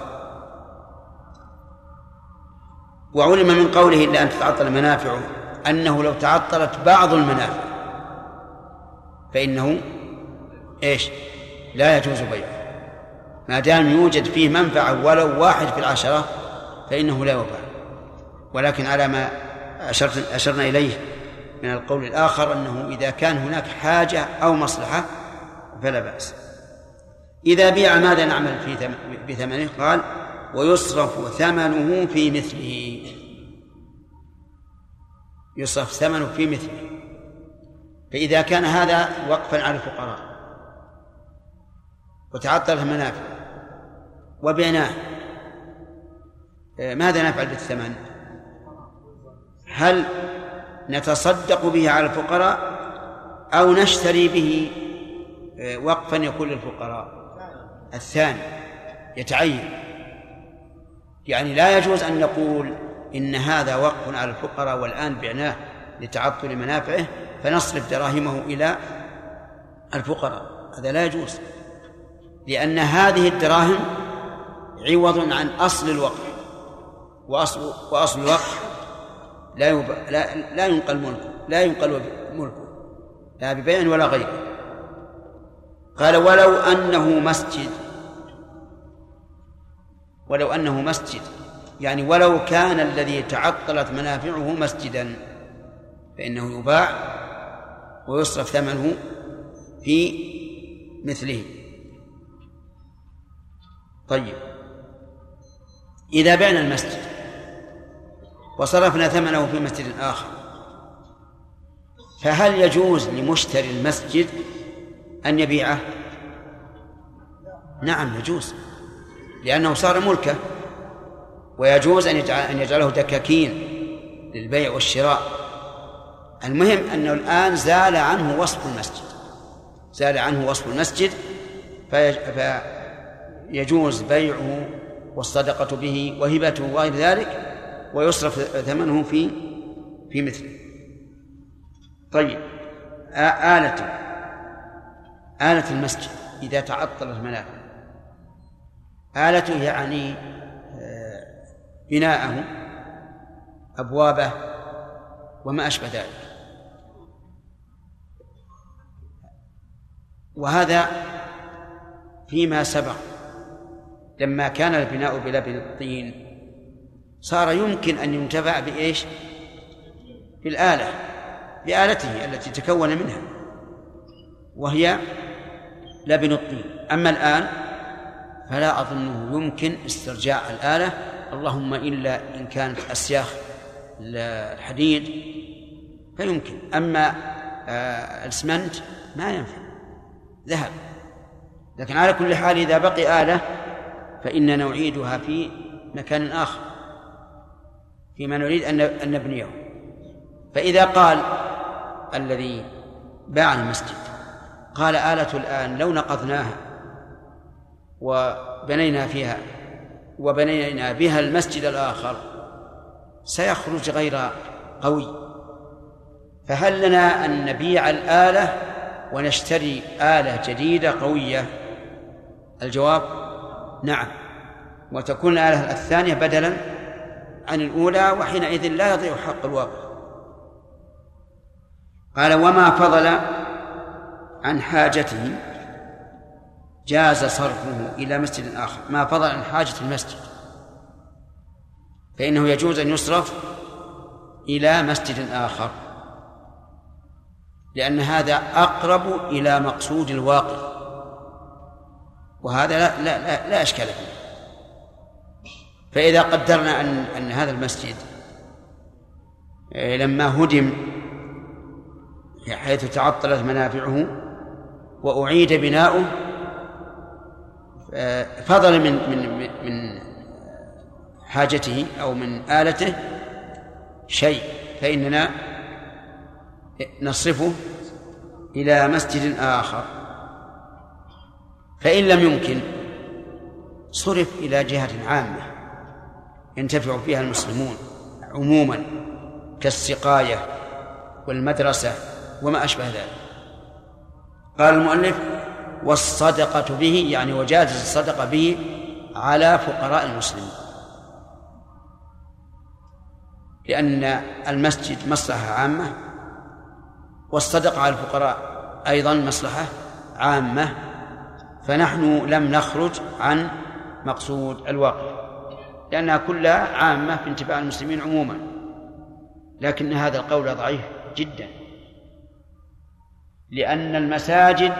وعلم من قوله إلا أن تتعطل منافعه أنه لو تعطلت بعض المنافع فإنه إيش؟ لا يجوز بيعه. ما دام يوجد فيه منفعة ولو واحد في العشرة فإنه لا يباع ولكن على ما أشرت أشرنا إليه من القول الآخر أنه إذا كان هناك حاجة أو مصلحة فلا بأس. إذا بيع ماذا نعمل في بثمنه قال ويصرف ثمنه في مثله. يصرف ثمنه في مثله. فإذا كان هذا وقفا على الفقراء وتعطلت المنافع وبعناه ماذا نفعل بالثمن؟ هل نتصدق به على الفقراء أو نشتري به؟ آه، وقفا يكون للفقراء الثاني يتعين. يعني لا يجوز أن نقول إن هذا وقف على الفقراء والآن بعناه لتعطل منافعه فنصرف دراهمه إلى الفقراء. هذا لا يجوز لأن هذه الدراهم عوض عن أصل الوقف وأصل وأصل الوقف لا يب... لا لا ينقل ملكه لا ينقل ملكه لا ببيع ولا غيره قال ولو أنه مسجد. ولو أنه مسجد يعني ولو كان الذي تعطلت منافعه مسجدا فإنه يباع ويصرف ثمنه في مثله. طيب إذا بعنا المسجد وصرفنا ثمنه في مسجد آخر. فهل يجوز لمشتري المسجد أن يبيعه؟ نعم يجوز لأنه صار ملكه ويجوز أن أن يجعله دكاكين للبيع والشراء. المهم أنه الآن زال عنه وصف المسجد. زال عنه وصف المسجد فيجوز بيعه والصدقة به وهبته وغير ذلك. ويصرف ثمنه في في مثله طيب آلة آلة المسجد إذا تعطلت منافع آلته يعني بناءه أبوابه وما أشبه ذلك. وهذا فيما سبق. لما كان البناء بلبن الطين صار يمكن أن ينتفع بإيش؟ بالآلة بآلته التي تكون منها وهي لبن الطين. أما الآن فلا أظنه يمكن استرجاع الآلة. اللهم إلا إن كانت أسياخ الحديد فيمكن. أما آه، الإسمنت ما ينفع ذهب. لكن على كل حال إذا بقي آلة فإننا نعيدها في مكان آخر. فيما نريد أن نبنيه. فإذا قال الذي باع المسجد قال آلة الآن لو نقضناها وبنينا فيها وبنينا بها المسجد الآخر سيخرج غير قوي. فهل لنا أن نبيع الآلة ونشتري آلة جديدة قوية؟ الجواب نعم. وتكون الآلة الثانية بدلا عن الأولى وحينئذ لا يضيع حق الواقع. قال وما فضل عن حاجته جاز صرفه إلى مسجد آخر. ما فضل عن حاجة المسجد. فإنه يجوز أن يصرف إلى مسجد آخر. لأن هذا أقرب إلى مقصود الواقع. وهذا لا لا لا, لا إشكال فيه. فإذا قدرنا أن أن هذا المسجد آه، لما هدم حيث تعطلت منافعه وأعيد بناؤه آه، فضل من من من حاجته أو من آلته شيء فإننا نصرفه إلى مسجد آخر. فإن لم يمكن صرف إلى جهة عامة. ينتفع فيها المسلمون عموما كالسقاية والمدرسة وما أشبه ذلك. قال المؤلف والصدقة به يعني وجاز الصدقة به على فقراء المسلمين. لأن المسجد مصلحة عامة والصدقة على الفقراء أيضا مصلحة عامة فنحن لم نخرج عن مقصود الواقع. لأنها كلها عامة في انتفاع المسلمين عموما. لكن هذا القول ضعيف جدا. لأن المساجد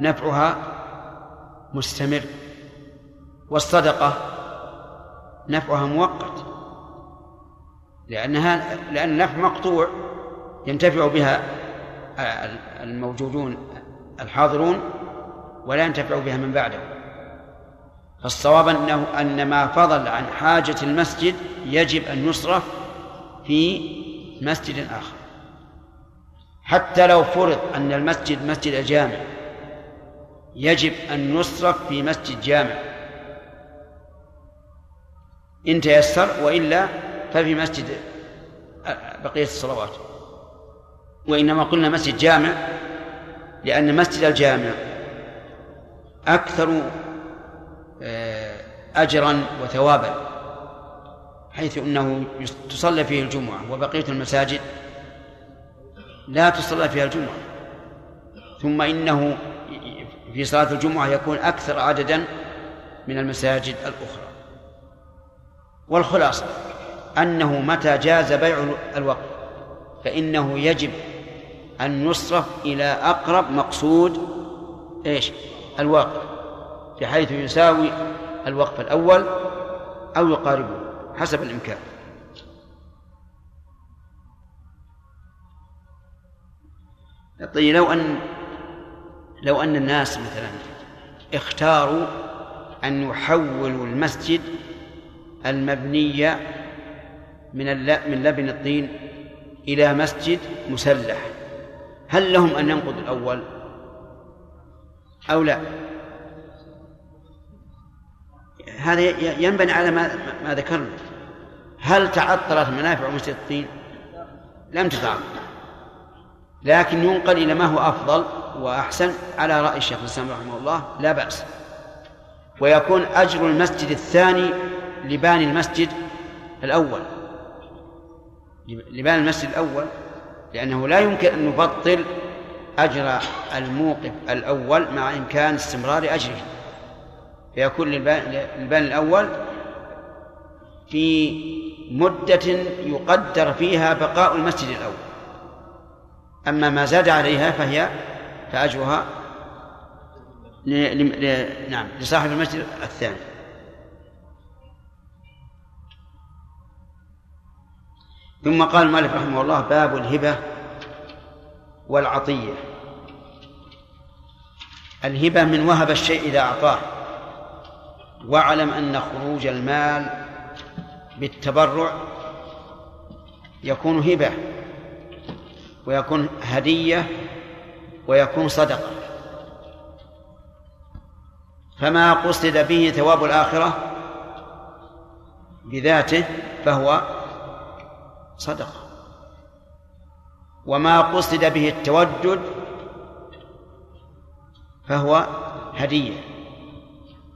نفعها مستمر والصدقة نفعها مؤقت. لأنها لأن النفع مقطوع ينتفع بها الموجودون الحاضرون ولا ينتفع بها من بعده. فالصواب أنه أن ما فضل عن حاجة المسجد يجب أن يصرف في مسجد آخر. حتى لو فرض أن المسجد مسجد الجامع يجب أن يصرف في مسجد جامع. إن تيسر وإلا ففي مسجد بقية الصلوات. وإنما قلنا مسجد جامع لأن مسجد الجامع أكثر أجرا وثوابا حيث أنه تصلى فيه الجمعة وبقية المساجد لا تصلى فيها الجمعة. ثم إنه في صلاة الجمعة يكون أكثر عددا من المساجد الأخرى. والخلاصة أنه متى جاز بيع الوقت فإنه يجب أن يصرف إلى أقرب مقصود إيش؟ الواقع. بحيث يساوي الوقف الأول أو يقاربه حسب الإمكان. طيب لو أن لو أن الناس مثلا اختاروا أن يحولوا المسجد المبني من من لبن الطين إلى مسجد مسلح. هل لهم أن ينقضوا الأول أو لا؟ هذا ينبني على ما, ما ذكرنا. هل تعطلت منافع مسجد الطين لم تتعطل. لكن ينقل إلى ما هو أفضل وأحسن على رأي الشيخ الإسلام رحمه الله لا بأس. ويكون أجر المسجد الثاني لباني المسجد الأول. لبان المسجد الأول لأنه لا يمكن أن نبطل أجر الموقف الأول مع إمكان استمرار أجره. فيكون للبان الأول في مدة يقدر فيها بقاء المسجد الأول. أما ما زاد عليها فهي فأجرها نعم لصاحب المسجد الثاني. ثم قال المؤلف رحمه الله باب الهبة والعطية. الهبة من وهب الشيء إذا أعطاه. واعلم أن خروج المال بالتبرع يكون هبة ويكون هدية ويكون صدقة. فما قصد به ثواب الآخرة بذاته فهو صدقة. وما قصد به التودد فهو هدية.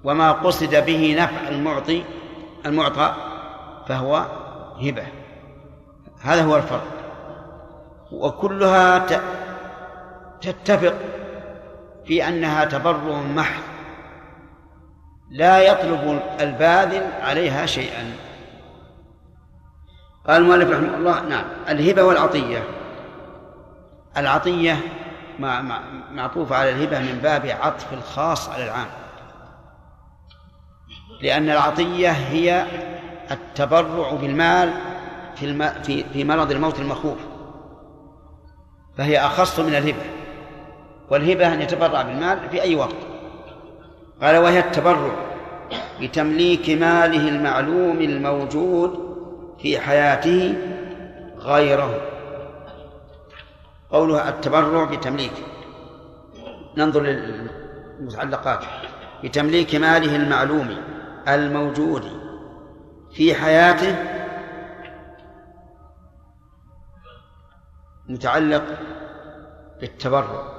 وما قصد به نفع المعطي المعطى فهو هبة. هذا هو الفرق. وكلها تتفق في أنها تبرع محض. لا يطلب الباذل عليها شيئا. قال المؤلف رحمه الله نعم الهبة والعطية. العطية معطوفة على الهبة من باب عطف الخاص على العام. لأن العطية هي التبرع بالمال في الم... في في مرض الموت المخوف. فهي أخص من الهبة. والهبة أن يتبرع بالمال في أي وقت. قال وهي التبرع بتمليك ماله المعلوم الموجود في حياته غيره. قولها التبرع بتمليك. ننظر للمتعلقات. بتمليك ماله المعلوم الموجود في حياته متعلق بالتبرع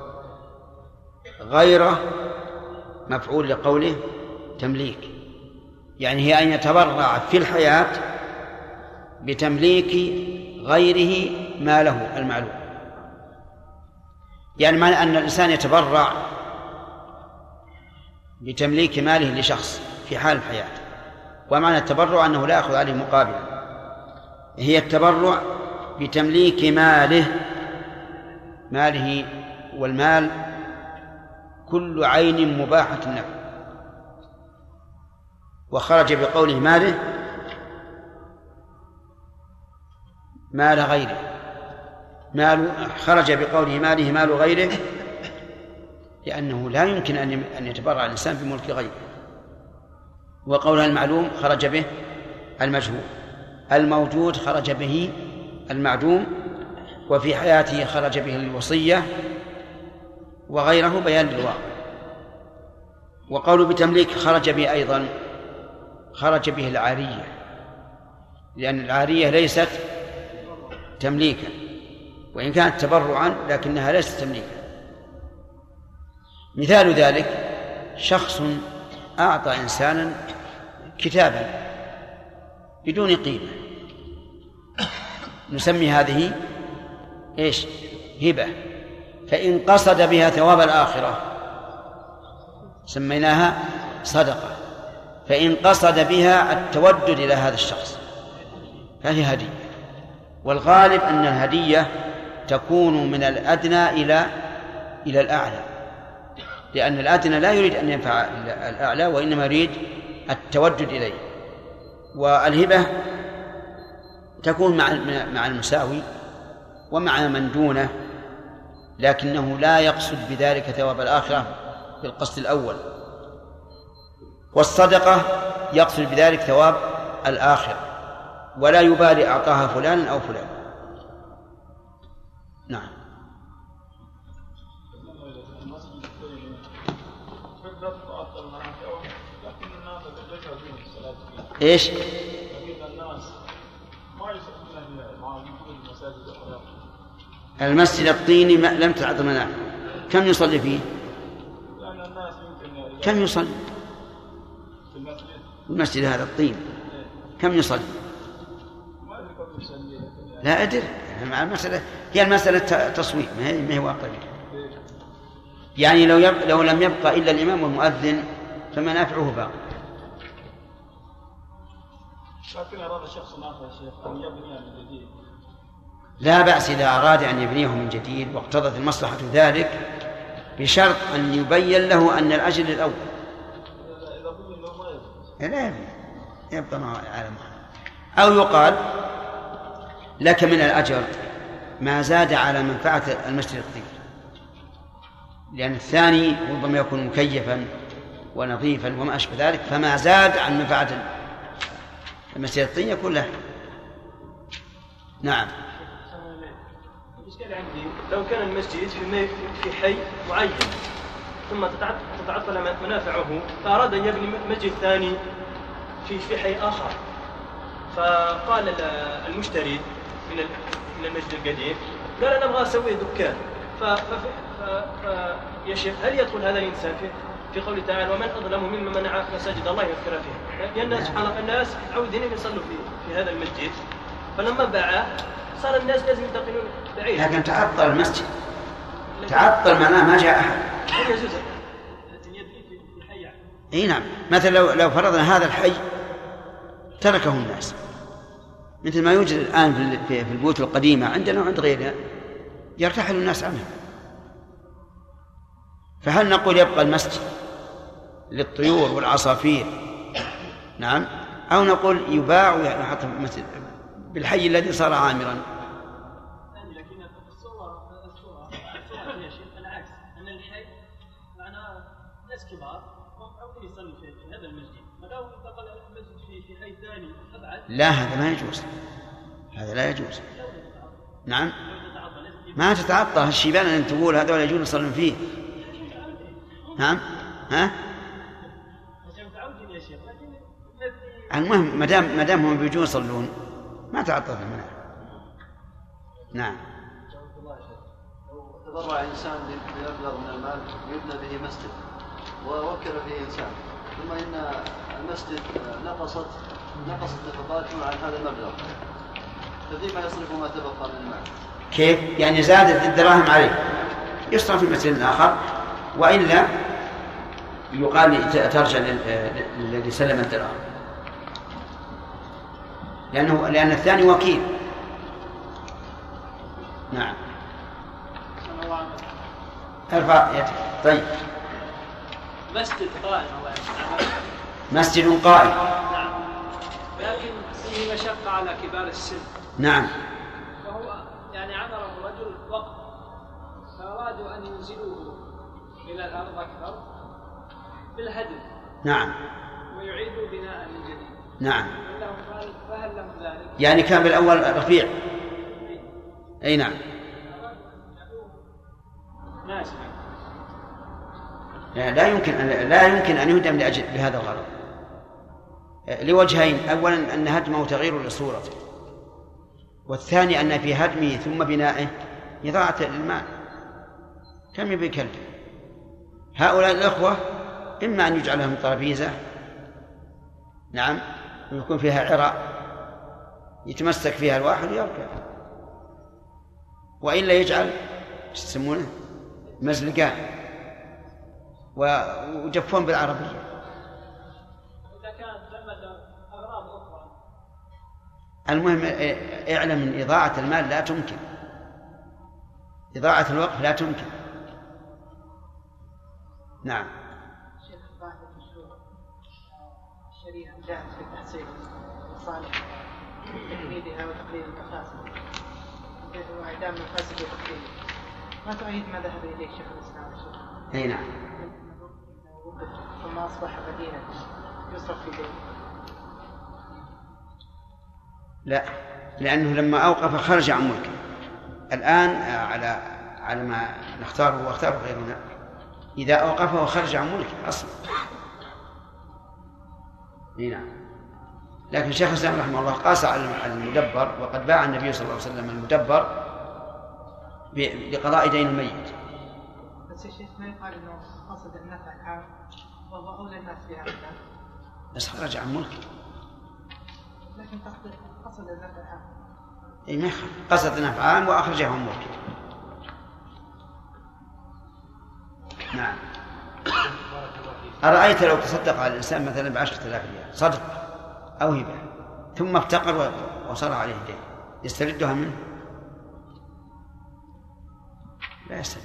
غيره مفعول لقوله تمليك. يعني هي أن يتبرع في الحياة بتمليك غيره ما له المعلوم. يعني معنى أن الإنسان يتبرع بتمليك ماله لشخص. في حال الحياة. ومعنى التبرع أنه لا يأخذ عليه مقابلا هي التبرع بتمليك ماله ماله والمال كل عين مباحة النفع وخرج بقوله ماله مال غيره. مال خرج بقوله ماله مال غيره لأنه لا يمكن أن يتبرع الإنسان بملك غيره. وقولها المعلوم خرج به المجهول. الموجود خرج به المعدوم وفي حياته خرج به الوصية وغيره بيان للواقع. وقول بتمليك خرج به أيضا خرج به العارية لأن العارية ليست تمليكا وإن كانت تبرعا لكنها ليست تمليكا. مثال ذلك شخص أعطى إنسانا كتابا بدون قيمة. نسمي هذه إيش؟ هبة. فإن قصد بها ثواب الآخرة سميناها صدقة. فإن قصد بها التودد إلى هذا الشخص فهي هدية. والغالب أن الهدية تكون من الأدنى إلى إلى الأعلى. لأن الأدنى لا يريد أن ينفع الأعلى وإنما يريد التودد إليه. والهبة تكون مع مع المساوي ومع من دونه لكنه لا يقصد بذلك ثواب الآخرة بالقصد الأول. والصدقة يقصد بذلك ثواب الآخرة ولا يبالي أعطاها فلان أو فلان إيش؟ المسجد الطيني لم تعد منافع كم يصلي فيه؟ كم يصلي؟ المسجد هذا الطين كم يصلي؟ لا أدري المسألة هي المسألة تصويب ما هي ما هي واقع يعني لو يب... لو لم يبقى إلا الإمام والمؤذن فمنافعه باقي لكن أراد شخص آخر يا شيخ أن يبني من جديد. لا بأس إذا أراد أن يبنيه من جديد واقتضت المصلحة ذلك بشرط أن يبين له أن الأجل الأول. لا يبني يبقى على أو يقال لك من الأجر ما زاد على منفعة المسجد الطيب. لأن الثاني ربما يكون مكيفا ونظيفا وما أشبه ذلك فما زاد عن منفعة المسجد الطين يكون له نعم عندي لو كان المسجد في في حي معين ثم تتعطل منافعه فأراد أن يبني مسجد ثاني في في حي آخر. فقال المشتري من من المسجد القديم قال أنا أبغى أسوي دكان. ف, ف... ف... ف... يا شيخ هل يدخل هذا الإنسان في؟ في قوله تعالى ومن اظلم ممن منع مساجد الله يذكر فيها لأن الناس سبحان الله الناس متعودين ان يصلوا في في هذا المسجد. فلما باعه صار الناس لازم ينتقلون بعيد. لكن تعطل المسجد. تعطل معناه ما جاء أحد. حي إي نعم. مثلا لو لو فرضنا هذا الحي تركه الناس. مثل ما يوجد الآن في في- في البيوت القديمة عندنا وعند غيرنا يرتحل الناس عنها. فهل نقول يبقى المسجد؟ للطيور والعصافير. نعم. أو نقول يباع في المسجد بالحي الذي صار عامرا. أن هذا لا هذا ما يجوز. هذا لا يجوز. نعم. ما تتعطل هالشيبان اللي تقول هذول يجون يصلون فيه. نعم. ها؟ المهم ما دام ما دام هم بيجون يصلون. ما تعطل المنع نعم. لو تبرع إنسان بمبلغ من المال يبنى به مسجد ووكل فيه إنسان. ثم إن المسجد نقصت نقصت نفقاته عن هذا المبلغ. ففيما يصرف ما تبقى من المال. كيف؟ يعني زادت الدراهم عليه. يصرف في مسجد آخر وإلا يقال ترجع لل- للذي سلم الدراهم. لأنه لأن الثاني وكيل. نعم. ارفع يدك. طيب. مسجد قائم مسجد قائم. نعم. لكن فيه مشقة على كبار السن. نعم. وهو يعني عمره رجل وقت. فأرادوا أن ينزلوه إلى الأرض أكثر بالهدم. نعم. ويعيدوا بناء من جديد. نعم؟ يعني كان بالأول رفيع. أي نعم. لا لا يمكن أن لا يمكن أن يهدم لأجل لهذا الغرض. لوجهين. أولا أن هدمه تغيير لصورته والثاني أن في هدمه ثم بنائه إضاعة للمال. كم يبي كلب هؤلاء الأخوة إما أن يجعل لهم طرابيزة نعم. ويكون فيها عراء يتمسك فيها الواحد ويركب. وإلا يجعل إيش يسمونه؟ مزلقان وجفون بالعربية. إذا كانت ثمة أغراض أخرى. المهم اعلم إن إضاعة المال لا تمكن. إضاعة الوقت لا تمكن. نعم. شيخ مشروع الشريعة جاءت المصالح تقليدها وتقليد المفاسد وإعدام المفاسد وتقليدها ما تؤيد ما ذهب إليه شيخ الإسلام الشيخ أي نعم. ثم أصبح مدينة. يصرف في لا. لأنه لما أوقف خرج عن ملكه. الآن آه، على على ما نختاره وأختاره غيرنا. إذا أوقفه خرج عن ملكه أصلا. نعم. لكن شيخ الإسلام رحمه الله قاس على المدبر وقد باع النبي صلى الله عليه وسلم المدبر لقضاء دين الميت. بس يا شيخ ما يقال إنه قصد النفع العام وهو أولى الناس بهذا بس خرج عن ملكه. لكن قصد قصد النفع العام اي ما يخالف. قصد نفع عام وأخرجه عن ملكه. نعم. أرأيت لو تصدق على الإنسان مثلا بعشرة آلاف ريال؟ صدق. أو هبة ثم افتقر وصار عليه دين يستردها منه؟ لا يسترد.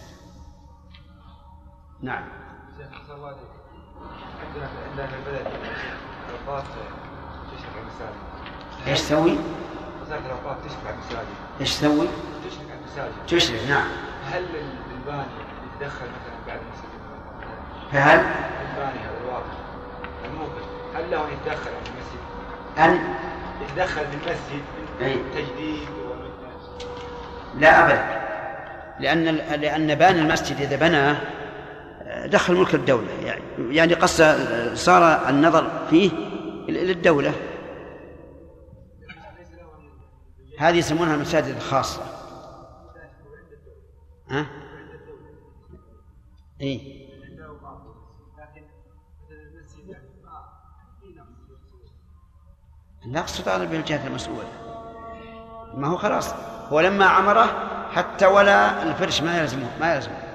نعم. عندنا في عندنا في البلد تشرك على المساجد. إيش تسوي؟ تشرك على المساجد. إيش تسوي؟ تشرك على المساجد. تشرف نعم. هل الباني يتدخل مثلا بعد المسجد؟ فهل؟ الباني هذا الواقع. الموقف هل له أن يتدخل في المسجد؟ أن يتدخل في المسجد. من تجديد. لا أبدا لأن لأن بان المسجد إذا بناه دخل ملك الدولة. يعني يعني قص صار النظر فيه للدولة. هذه يسمونها المساجد الخاصة. ها؟ إيه. تطالب به الجهة المسؤولة. ما هو خلاص. هو لما عمره حتى ولا الفرش ما يلزمه ما يلزمه.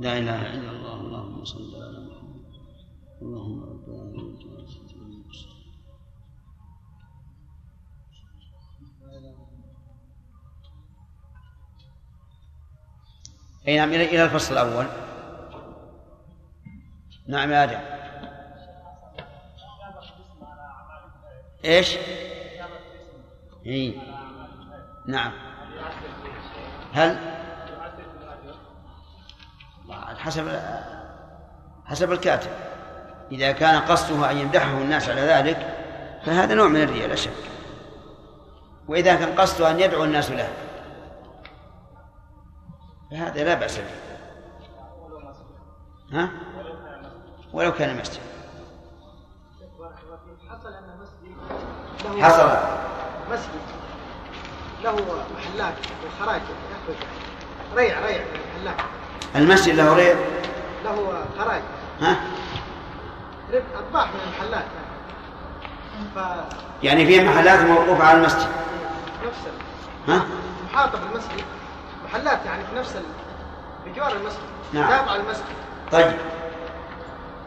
لا إله إلا الله اللهم صل على محمد. اللهم رب العالمين. أي نعم إلى الفصل الأول. نعم يا آدم. إيش؟ إيه نعم. هل؟ حسب حسب الكاتب. إذا كان قصده أن يمدحه الناس على ذلك فهذا نوع من الرياء لا شك. وإذا كان قصده أن يدعو الناس له فهذا لا بأس به. ها؟ ولو كان مسجد. حصل أن مسجد له حصل. مسجد له محلات وخراج يخرج. ريع ريع من المحلات. المسجد له ريب له خراج. ها؟ رب أرباح من المحلات. ف يعني في محلات موقوفة على المسجد؟ نفس ها؟ محاطة بالمسجد. محلات يعني في نفس ال... بجوار المسجد. نعم. تابعة المسجد. طيب.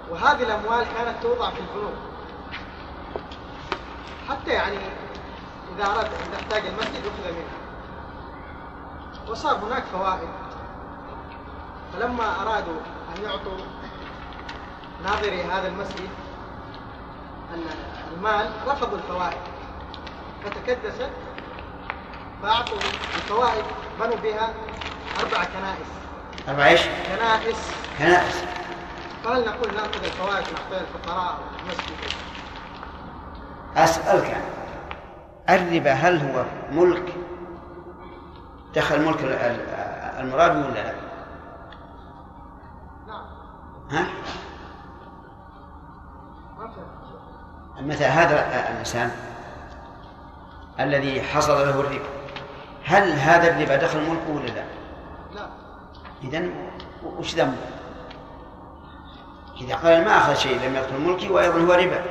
وهذه الأموال كانت توضع في البنوك. حتى يعني إذا أراد إذا احتاج المسجد أخذ منها. وصار هناك فوائد. فلما أرادوا أن يعطوا ناظري هذا المسجد أن المال رفضوا الفوائد. فتكدست فأعطوا الفوائد بنوا بها أربع كنائس. أربع إيش؟ كنائس. كنائس. فهل نقول نأخذ الفوائد ونعطيها للفقراء والمسجد؟ أسألك الربا هل هو ملك دخل ملك ال- ال- المراد ولا لا؟ ها؟ مثلا هذا الإنسان الذي حصل له الربا هل هذا الربا دخل ملكه ولا لا؟ لا إذا وش ذنبه؟ إذا قال ما أخذ شيء لم يدخل ملكي وأيضا هو ربا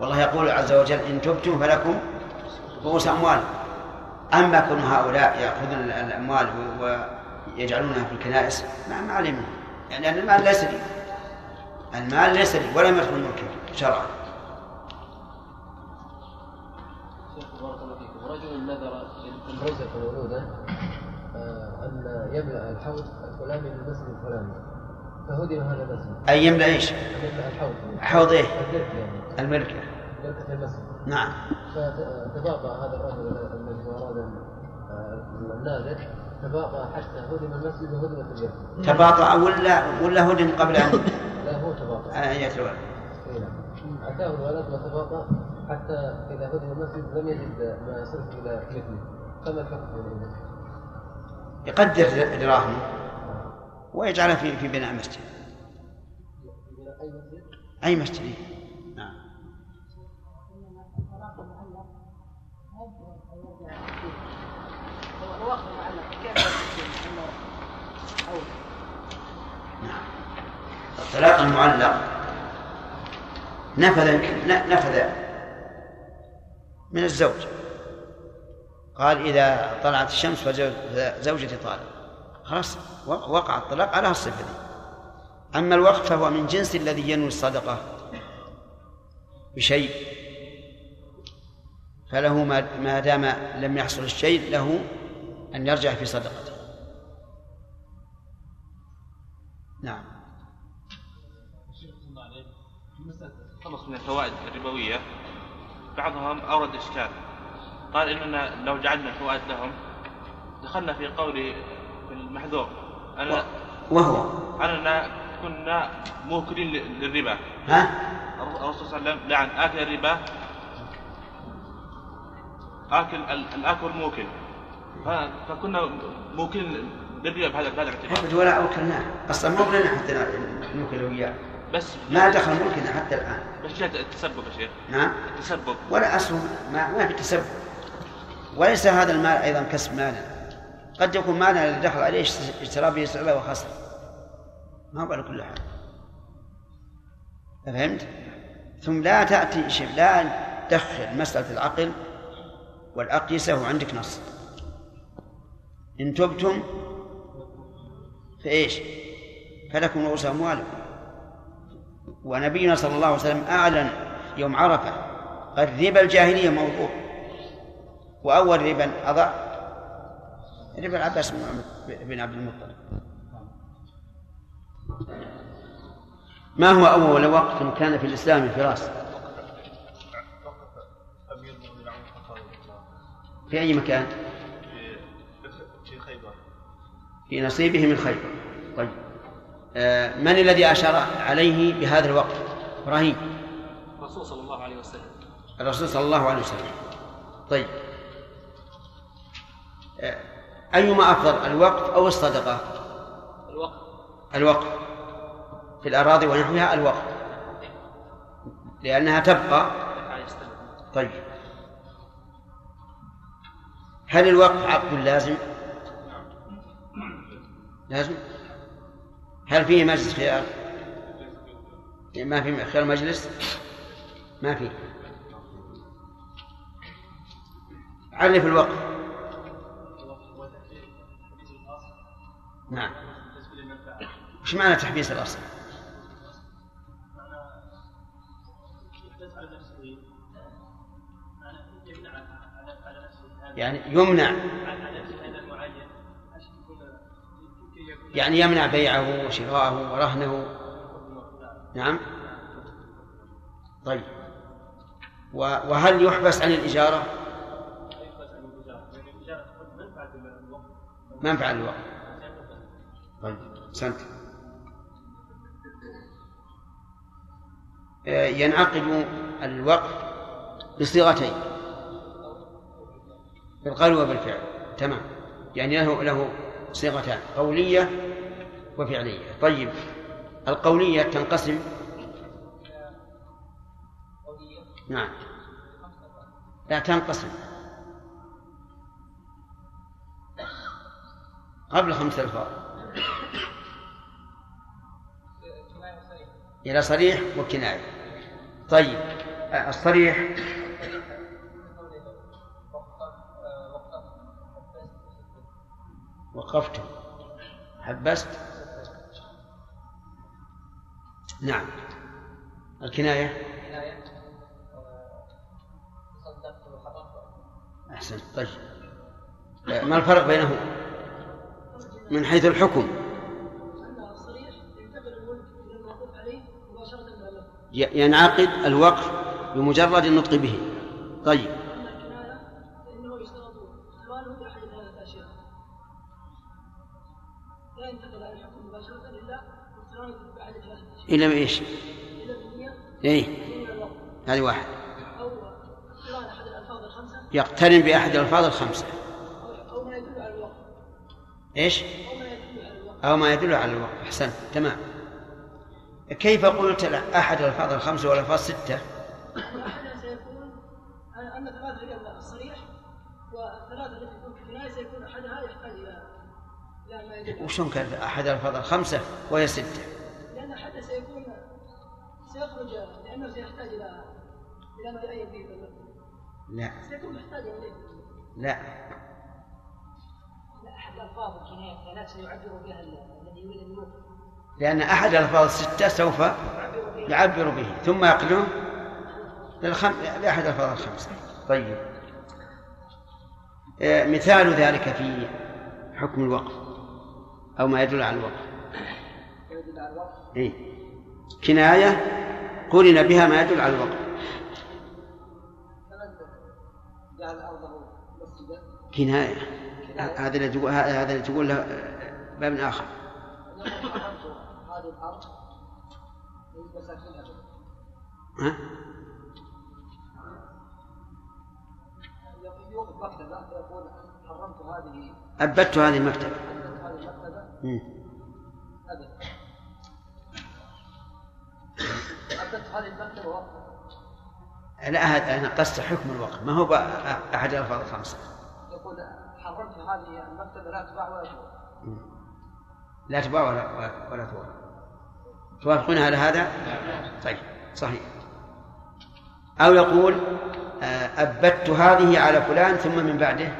والله يقول عز وجل إن تبتم فلكم رؤوس أموال. أما كون هؤلاء يأخذون ال- الأموال ويجعلونها في الكنائس ما ما عليه يعني لأن المال ليس لي. المال ليس لي ولم يدخل ملكي شرعا. شيخ بارك الله فيكم. رجل نذر ان رزق مولودا آه، أن يملا الحوض الفلاني من المسجد الفلاني. فهدم هذا المسجد. أي يملأ إيش؟ ان يملأ الحوض. حوض إيه؟ الدرك يعني. الملكة. دركة المسجد نعم. فتباطأ هذا الرجل الذي أراد آه، الناذر تباطأ حتى هدم المسجد وهدمت الجنة تباطأ ولا ولا هدم قبل أن [LAUGHS] لا هو تباطأ. أن يتلو إيه نعم. أتاه الولد وتباطأ حتى إذا هدم المسجد لم يجد ما يصرف إلى مثله فما الحكم؟ يقدر دراهمه ويجعلها في في بناء مسجد. أي مسجد؟ أي مسجد إيه. نعم هو الوقت معلق كيف يمكن انه اول نعم الطلاق المعلق نفذ نفذ من الزوج. قال إذا طلعت الشمس فزوج- فزوجتي طالق خلاص وق- وقع الطلاق على الصفة دي أما الوقف فهو من جنس الذي ينوي الصدقة. بشيء. فله ما دام لم يحصل الشيء له أن يرجع في صدقته. نعم. خلص من الفوائد الربوية بعضهم أورد إشكال. قال إننا لو جعلنا الفوائد لهم دخلنا في قول المحذور أنا وهو. أننا كنا موكلين لل- للربا. ها؟ الرسول صلى الله عليه وسلم لعن آكل الربا. آكل ال- الآكل موكل. فكنا موكلين للربا بهذا بهذا الاعتبار. ولا أوكلناه أصلا مو بلنا حتى نوكل وياه. بس ما دخل ملكنا حتى الآن. بس التسبب يا شيخ. نعم. التسبب. ولا أصل ما, ما في تسبب. وليس هذا المال أيضا كسب مالنا قد يكون مالنا اللي دخل عليه اشترى به سلبة وخسر. ما هو على كل حال. فهمت؟ ثم لا تأتي شيء لا تدخل مسألة العقل والأقيسة وعندك نص. إن تبتم فإيش؟ فلكم رؤوس أموالكم. ونبينا صلى الله عليه وسلم أعلن يوم عرفة الربا الجاهلية موضوع. وأول ربا أضع ربا العباس بن عبد المطلب. ما هو أول وقت كان في الإسلام فراس؟ في أي مكان؟ في خيبر. في نصيبه من خيبر. طيب. من الذي أشار عليه بهذا الوقت؟ إبراهيم. الرسول صلى الله عليه وسلم. الرسول صلى الله عليه وسلم. طيب. آه، أيما أفضل الوقت أو الصدقة؟ الوقت. الوقت. في الأراضي ونحوها الوقت. لأنها تبقى. طيب. هل الوقت عقد لازم؟ لازم؟ هل فيه مجلس خيار؟ ما في خيار مجلس؟ ما في عرف الوقت نعم وش معنى تحبيس الأصل؟ يعني يمنع يعني يمنع بيعه وشراءه ورهنه. نعم. طيب. وهل يحبس عن الإجارة؟ منفعة الوقت طيب. سنت. ينعقد الوقت بصيغتين. بالقول وبالفعل. تمام. يعني له له صيغتان قولية وفعلية. طيب القولية تنقسم؟ نعم. لا تنقسم. قبل خمس ألفاظ. إلى صريح وكناية. طيب الصريح وقفت حبست؟ نعم. الكناية؟ أحسن طيب. ما الفرق بينهما؟ من حيث الحكم. ينعقد الوقف بمجرد النطق به. طيب. إلى إيش؟ إيه هذه واحد يقترن بأحد الألفاظ الخمسة أو ما يدل على الوقت إيش؟ أو ما يدل على الوقت أحسنت تمام كيف قلت أحد الألفاظ الخمسة والألفاظ ستة؟ أحدها سيكون أن ثلاثة هي الصريح والثلاثة التي تكون سيكون أحدها يحتاج إلى وشلون كانت أحد الألفاظ الخمسة وهي ستة؟ لا. سيكون محتاجا إليه لا. أحد ألفاظ الكناية الثلاث سيعبر بها الذي يريد أن يوقف لأن أحد الألفاظ الستة سوف يعبر به ثم يقلعه للخم... لأحد الألفاظ الخمسة. طيب. آه، مثال ذلك في حكم الوقف أو ما يدل على الوقف. يدل على الوقت إيه؟ كناية قرن بها ما يدل على الوقف. كناية. هذا اللي تقول هذا اللي تقول له باب آخر. هذه الأرض ها؟ يوقف مكتبة فيقول حرمت هذه أبدت هذه المكتبة. حرمت هذه المكتبة أبدت هذه المكتبة وقفا لا هذا أنا قصد حكم الوقف ما هو أحد الألفاظ الخمسة؟ يقول حرمت هذه المكتبة لا تباع ولا تباع لا تباع ولا ولا تباع توافقون على هذا؟ طيب صحيح. أو يقول آه، أبت هذه على فلان ثم من بعده؟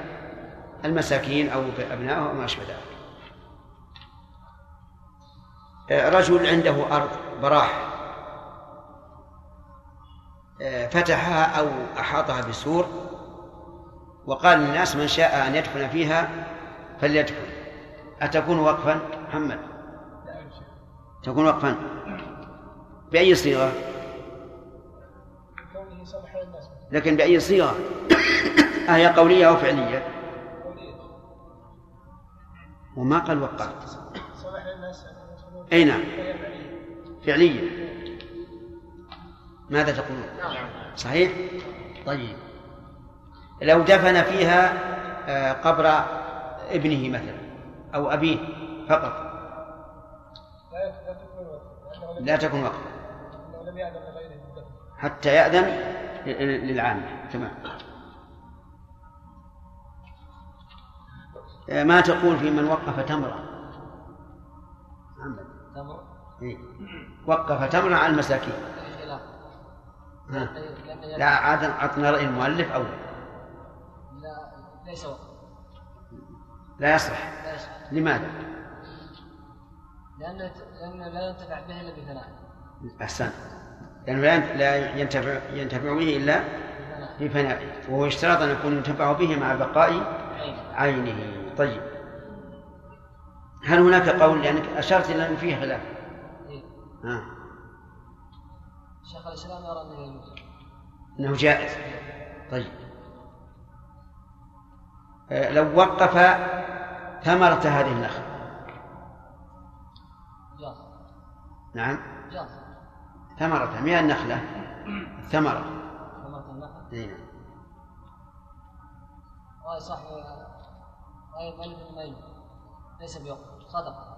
المساكين أو أبنائه وما أشبه ذلك. آه، رجل عنده أرض براح. آه، فتحها أو أحاطها بسور. وقال للناس من شاء أن يدخل فيها فليدخل. أتكون وقفا؟ محمد. تكون وقفا. بأي صيغة؟ لكن بأي صيغة؟ أهي قولية أو فعلية؟ وما قال وقعت أي نعم. فعلية. ماذا تقولون؟ صحيح؟ طيب. لو دفن فيها آه، قبر ابنه مثلا أو أبيه فقط. لا تكون وقفا. حتى يأذن للعامة. تمام. آه، ما تقول في من وقف تمرة. محمد إيه. وقف تمرة على المساكين. ها. لا عاد عطنا رأي المؤلف أول. لا ليس وقت لا يصلح. لا يصح لماذا؟ لأن لأن لا ينتفع به إلا بثناء. أحسن. لأنه لا لا ينتفع ينتفع به إلا بفنائه وهو يشترط أن يكون ينتفع به مع بقاء عين عينه. طيب. هل هناك قول؟ لأنك أشرت إلى أن فيه خلاف. إيه. ها. شيخ الإسلام يرى أنه أنه جائز. طيب. لو وقف ثمرة هذه النخل. جاز. نعم. جاز. ثمرة من النخلة الثمرة ثمرة النخل. أي نعم. رأي صاحب رأي المؤلف إنه ما يجوز ليس بوقت صدقة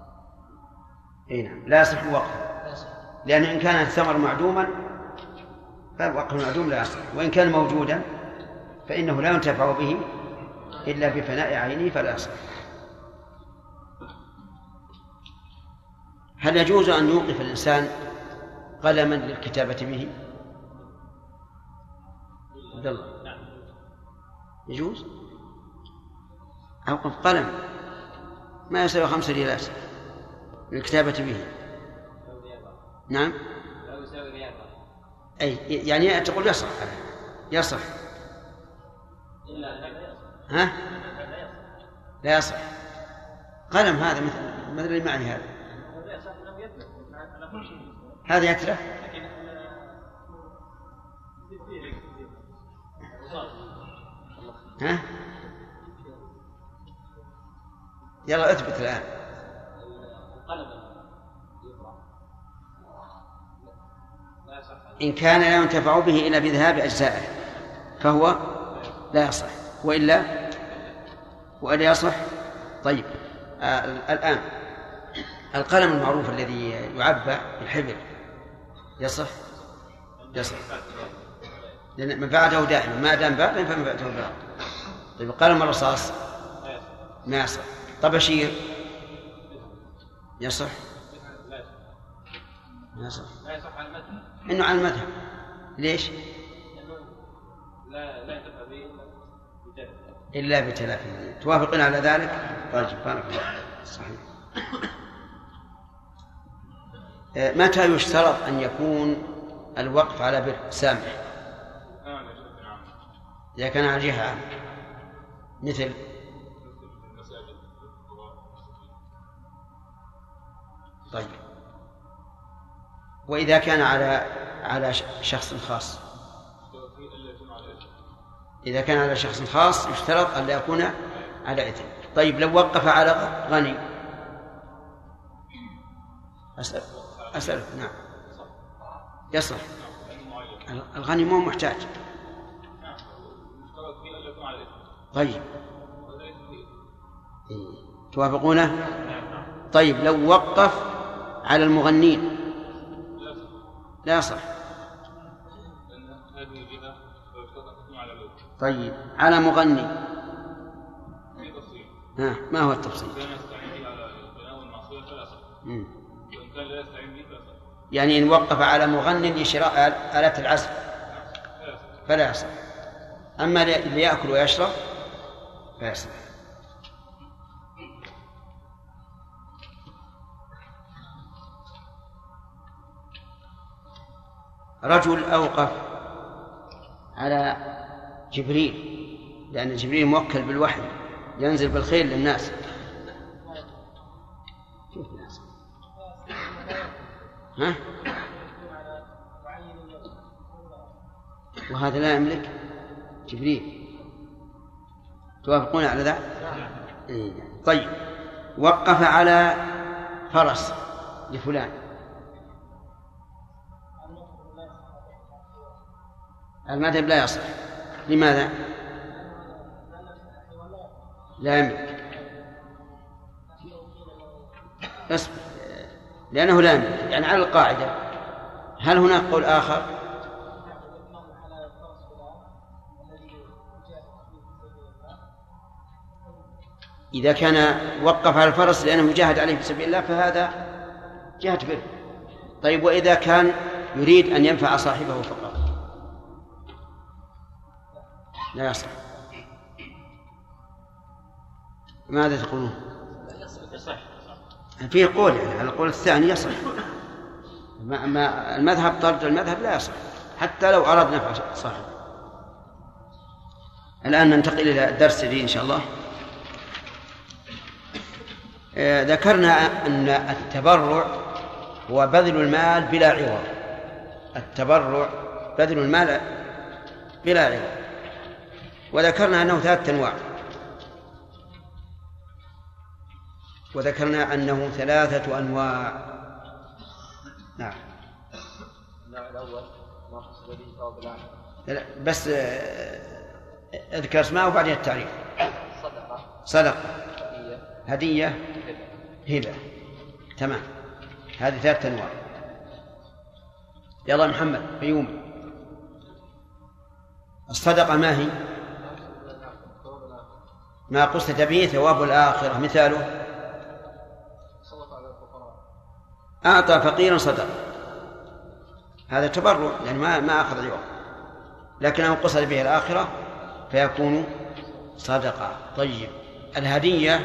إي نعم. لا يصح وقف لا يصح. لأن إن كان الثمر معدوما فالوقف المعدوم لا يصح. وإن كان موجودا فإنه لا ينتفع به. إلا بفناء عينه فلا يصح هل يجوز أن يوقف الإنسان قلما للكتابة به؟ عبد الله. يجوز؟ أوقف قلم. ما يساوي خمسة ريالات للكتابة به؟ نعم. أي يعني تقول يصح. يصح. ها؟ لا يصح. قلم هذا مثل مثل اللي معي هذا. هذا يتلف ها؟ يلا اثبت يصح إن كان لا ينتفع به إلا بذهاب أجزائه فهو لا يصح. وإلا وإلا يصح طيب آه الآن القلم المعروف الذي يعبى بالحبر يصح يصح لأن منفعته دائما ما دام باقيا فمنفعته باقية طيب قلم الرصاص ما يصح طبشير يصح ما يصح لا يصح على المتن إنه على المذهب. ليش؟ لا لا إلا بجد الا بتلافي توافقون على ذلك؟ بارك الله صحيح. آه، متى يشترط أن يكون الوقف على بر سامح؟ إذا كان على جهة عامة. مثل؟ طيب. وإذا كان على على شخص خاص؟ إذا كان على شخص خاص يشترط أن لا يكون على إثم. طيب لو وقف على غني. أسأل أسألك نعم. يصلح. الغني مو محتاج. طيب. توافقونه؟ طيب لو وقف على المغنين. لا صح طيب على مغني. ها ما هو التفصيل؟ لا يعني إن وقف على مغن لشراء آلات العزف. فلا يصح أما ليأكل ويشرب فيصح رجل أوقف على جبريل لأن جبريل موكل بالوحي ينزل بالخير للناس. شوف الناس. ها؟ وهذا لا يملك جبريل. توافقون على ذا؟ طيب. وقف على فرس لفلان. المذهب لا يصح. لماذا؟ لا يملك. أصبر. لأنه لا يملك. يعني على القاعدة هل هناك قول آخر؟ إذا كان وقف على الفرس لأنه يجاهد عليه في سبيل الله فهذا جهة بر طيب وإذا كان يريد أن ينفع صاحبه فقط. لا يصح. ماذا تقولون؟ يصح فيه قول يعني على القول الثاني يصح. ما المذهب طرد المذهب لا يصح حتى لو أراد نفع صاحبه الآن ننتقل إلى الدرس الجديد إن شاء الله. آه، ذكرنا أن التبرع هو بذل المال بلا عوض. التبرع بذل المال بلا عوض. وذكرنا أنه ثلاثة أنواع. وذكرنا أنه ثلاثة أنواع. نعم. الأول ما قصد به ثواب لا، بس آه، أذكر اسماء وبعدين التعريف. صدقة. صدقة هدية. هدية هبة. تمام. هذه ثلاثة أنواع. يلا محمد بيوم الصدقة ما هي؟ ما قصد به ثواب الآخرة. مثاله أعطى فقيرا صدقة. هذا تبرع يعني ما ما أخذ عوض لكنه قصد به الآخرة فيكون صدقة. طيب. الهدية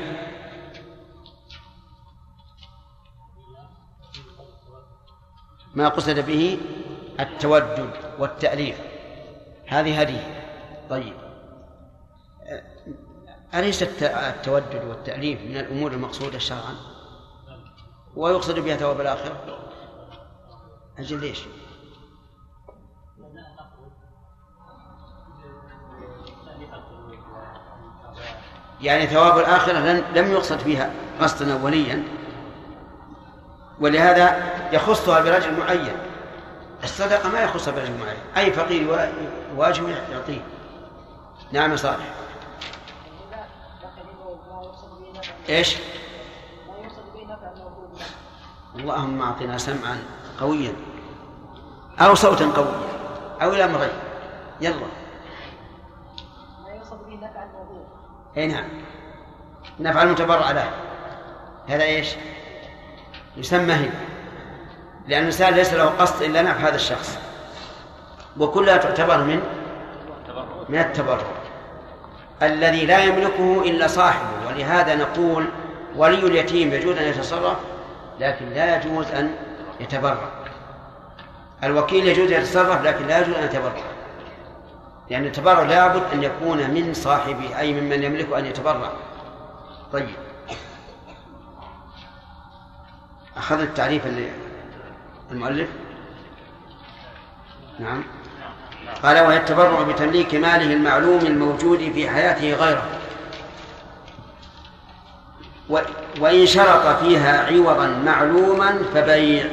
ما قصد به التودد والتأليف. هذه هدية. طيب. أليس الت- التودد والتأليف من الأمور المقصودة شرعا؟ ويقصد بها ثواب الآخرة؟ أجل ليش؟ يعني ثواب الآخرة لم يقصد فيها قصدا أوليا ولهذا يخصها برجل معين. الصدقة ما يخصها برجل معين. أي فقير يوا- يواجهه يعطيه. نعم صالح. إيش؟ لا يقصد به نفع الموجود اللهم أعطنا سمعا قويا أو صوتا قويا أو إلى امرين يلا. ما يقصد به نفع الموجود إي نعم. نفع المتبرع له. هذا إيش؟ يسمى هبه لأن الانسان ليس له قصد إلا نفع هذا الشخص. وكلها تعتبر من؟ من التبرع. الذي لا يملكه إلا صاحبه. ولهذا نقول ولي اليتيم يجوز أن يتصرف لكن لا يجوز أن يتبرع. الوكيل يجوز أن يتصرف لكن لا يجوز أن يتبرع. لأن التبرع لابد أن يكون من صاحبه أي ممن يملك أن يتبرع. طيب. أخذ التعريف اللي المؤلف؟ نعم. قال وهي التبرع بتمليك ماله المعلوم الموجود في حياته غيره. وإن شرط فيها عوضا معلوما فبيع.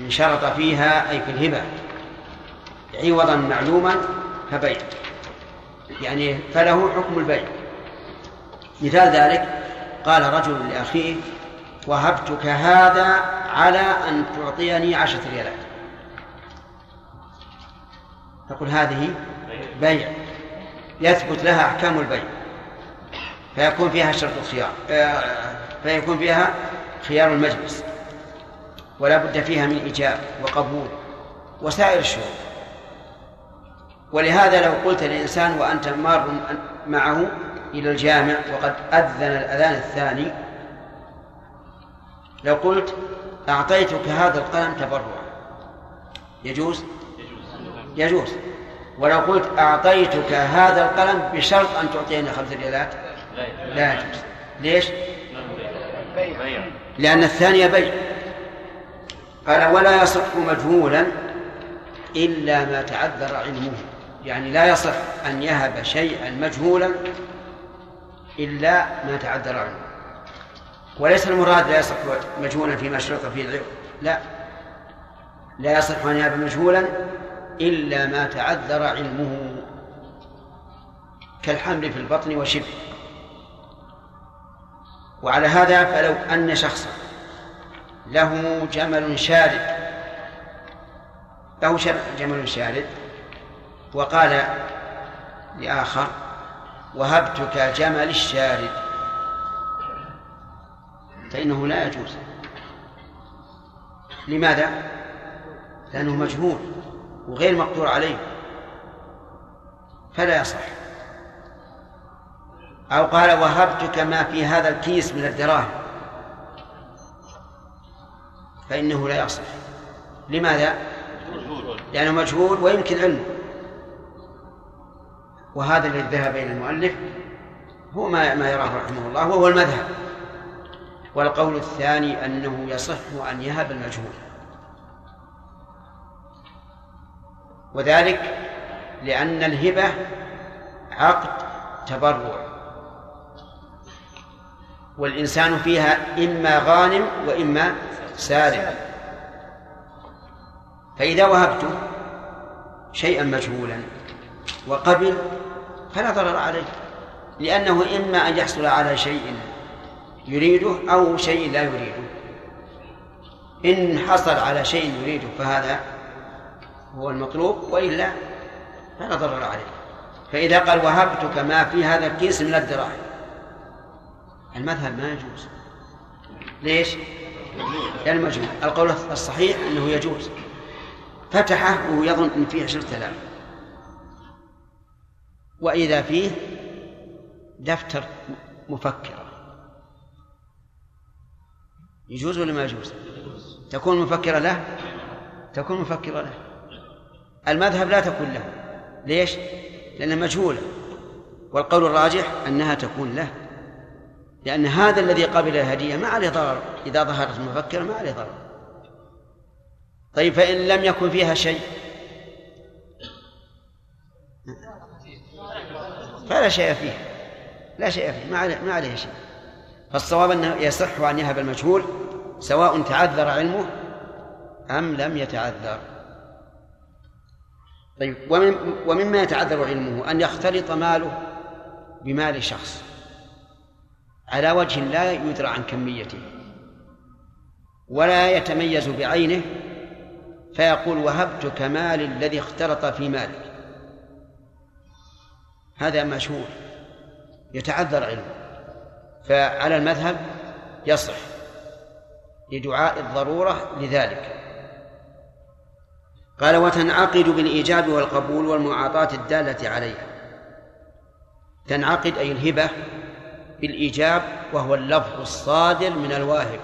إن شرط فيها أي في الهبة. عوضا معلوما فبيع. يعني فله حكم البيع. مثال ذلك قال رجل لأخيه وهبتك هذا على أن تعطيني عشرة ريالات. تقول هذه بيع. يثبت لها أحكام البيع. فيكون فيها شرط الخيار. فيكون فيها خيار المجلس. ولا بد فيها من إيجاب وقبول وسائر الشروط. ولهذا لو قلت للإنسان وأنت مار معه إلى الجامع وقد أذن الأذان الثاني لو قلت أعطيتك هذا القلم تبرعا. يجوز؟ يجوز. ولو قلت أعطيتك هذا القلم بشرط أن تعطيني خمس ريالات لا يجوز. ليش؟ لأن الثانية بيع. قال ولا يصح مجهولا إلا ما تعذر علمه. يعني لا يصح أن يهب شيئا مجهولا إلا ما تعذر علمه. وليس المراد لا يصح مجهولا فيما شرط فيه العلم. لا. لا يصح أن يهب مجهولا إلا ما تعذر علمه. كالحمل في البطن وشبه. وعلى هذا فلو أن شخصا له جمل شارد له جمل شارد وقال لآخر وهبتك جمل الشارد. فإنه لا يجوز. لماذا؟ لأنه مجهول وغير مقدور عليه. فلا يصح. أو قال وهبتك ما في هذا الكيس من الدراهم. فإنه لا يصح. لماذا؟ لأنه مجهول ويمكن علمه. وهذا الذي ذهب إلى المؤلف هو ما ما يراه رحمه الله وهو المذهب. والقول الثاني أنه يصح أن يهب المجهول. وذلك لأن الهبة عقد تبرع. والإنسان فيها إما غانم وإما سالم. فإذا وهبته شيئا مجهولا وقبل فلا ضرر عليه لأنه إما أن يحصل على شيء يريده أو شيء لا يريده. إن حصل على شيء يريده فهذا هو المطلوب وإلا فلا ضرر عليه. فإذا قال وهبتك ما في هذا الكيس من الدراهم المذهب ما يجوز. ليش؟ لأن مجهول القول الصحيح أنه يجوز. فتحه وهو يظن أن فيه عشرة آلاف. وإذا فيه دفتر مفكرة يجوز ولا ما يجوز؟ تكون مفكرة له؟ تكون مفكرة له. المذهب لا تكون له. ليش؟ لأنها مجهولة. والقول الراجح أنها تكون له. لأن هذا الذي قبل الهدية ما عليه ضرر. إذا ظهرت المفكرة ما عليه ضرر. طيب فإن لم يكن فيها شيء. فلا شيء فيه. لا شيء فيه. ما عليه, ما عليه شيء. فالصواب أنه يصح أن يهب المجهول سواء تعذر علمه أم لم يتعذر. طيب ومما يتعذر علمه أن يختلط ماله بمال شخص. على وجه لا يدرى عن كميته ولا يتميز بعينه فيقول وهبتك مال الذي اختلط في مالك هذا مشهور يتعذر علمه فعلى المذهب يصح لدعاء الضرورة لذلك. قال وتنعقد بالإيجاب والقبول والمعاطاة الدالة عليها. تنعقد أي الهبة بالإيجاب وهو اللفظ الصادر من الواهب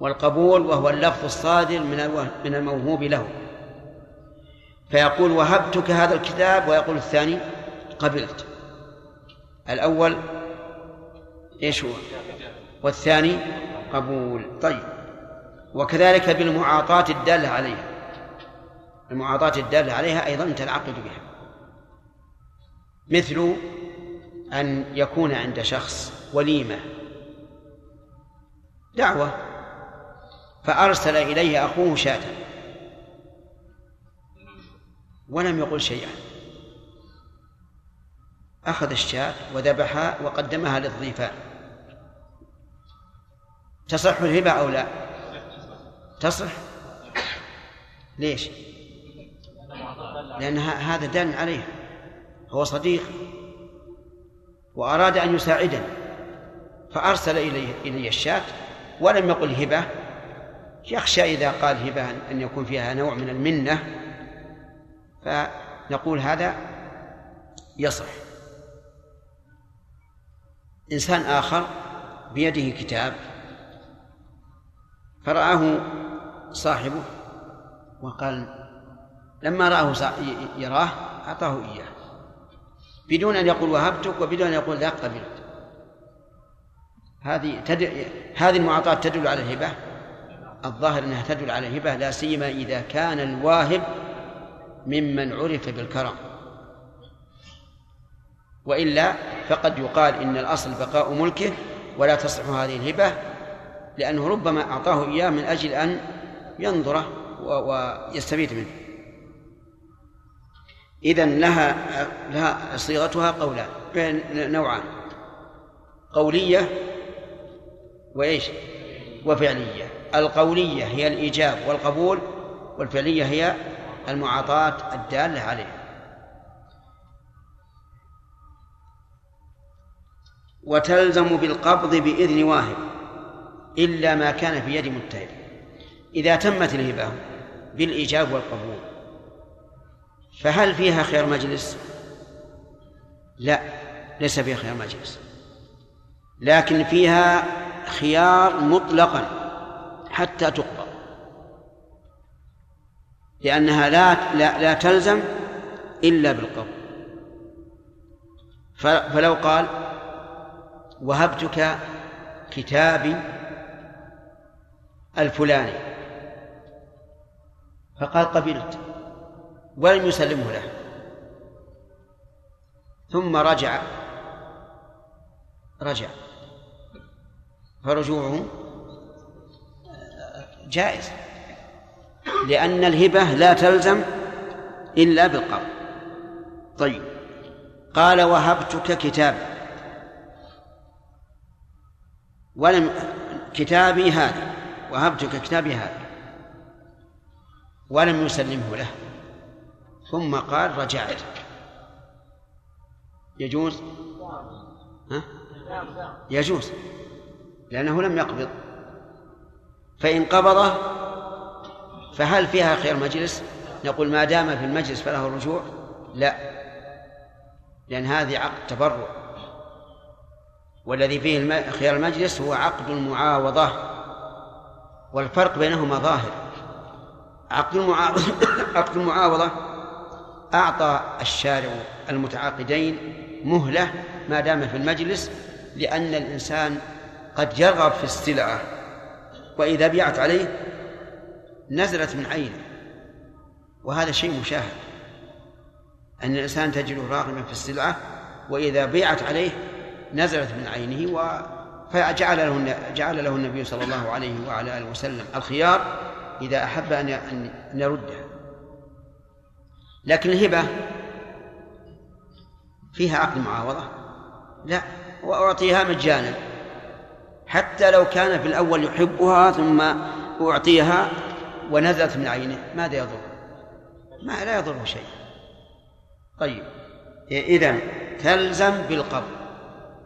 والقبول وهو اللفظ الصادر من من الموهوب له. فيقول وهبتك هذا الكتاب ويقول الثاني قبلت. الأول إيش هو؟ والثاني قبول. طيب. وكذلك بالمعاطاة الدالة عليها. المعاطاة الدالة عليها أيضا تنعقد بها. مثل أن يكون عند شخص وليمة. دعوة. فأرسل إليه أخوه شاة. ولم يقل شيئا. أخذ الشاة وذبحها وقدمها للضيفان تصح الهبة أو لا؟ تصح. ليش؟ لأن هذا دان عليه. هو صديق. وأراد أن يساعدني فأرسل إلي إلي الشاة ولم يقل هبة. يخشى إذا قال هبة أن يكون فيها نوع من المنة فنقول هذا يصح. إنسان آخر بيده كتاب فرآه صاحبه وقال لما رآه يراه أعطاه إياه. بدون أن يقول وهبتك وبدون أن يقول لا قبلت. هذه تد... هذه المعاطاة تدل على الهبة. الظاهر أنها تدل على الهبة لا سيما إذا كان الواهب ممن عرف بالكرم. وإلا فقد يقال إن الأصل بقاء ملكه ولا تصح هذه الهبة لأنه ربما أعطاه إياه من أجل أن ينظره ويستفيد منه. إذا لها لها صيغتها قولان. نوعان. قولية وإيش؟ وفعلية. القولية هي الإيجاب والقبول والفعلية هي المعاطاة الدالة عليه وتلزم بالقبض بإذن واهب إلا ما كان في يد متهم إذا تمت الهبة بالإيجاب والقبول فهل فيها خير مجلس؟ لا ليس فيها خير مجلس. لكن فيها خيار مطلقا حتى تقبض لأنها لا لا, لا تلزم إلا بالقبض فلو قال وهبتك كتابي الفلاني. فقال قبلت. ولم يسلمه له. ثم رجع. رجع. فرجوعه جائز. لأن الهبة لا تلزم إلا بالقرض طيب. قال وهبتك كتابا ولم كتابي هذا. وهبتك كتابي هذا. ولم يسلمه له. ثم قال رجعت. يجوز؟ ها؟ يجوز لأنه لم يقبض. فإن قبضه فهل فيها خير مجلس؟ نقول ما دام في المجلس فله الرجوع؟ لا لأن هذه عقد تبرع. والذي فيه خيار المجلس هو عقد المعاوضة. والفرق بينهما ظاهر. عقد المعاوضة [COUGHS] عقد المعاوضة أعطى الشارع المتعاقدين مهلة ما دام في المجلس لأن الإنسان قد يرغب في السلعة وإذا بيعت عليه نزلت من عينه وهذا شيء مشاهد. أن الإنسان تجده راغبا في السلعة وإذا بيعت عليه نزلت من عينه و فجعل له جعل له النبي صلى الله عليه وعلى آله وسلم الخيار إذا أحب ان أن يردها لكن الهبة فيها عقد معاوضة؟ لا وأعطيها مجانا. حتى لو كان في الأول يحبها ثم أعطيها ونزلت من عينه ماذا يضر؟ ما لا يضره شيء. طيب إذا تلزم بالقبض.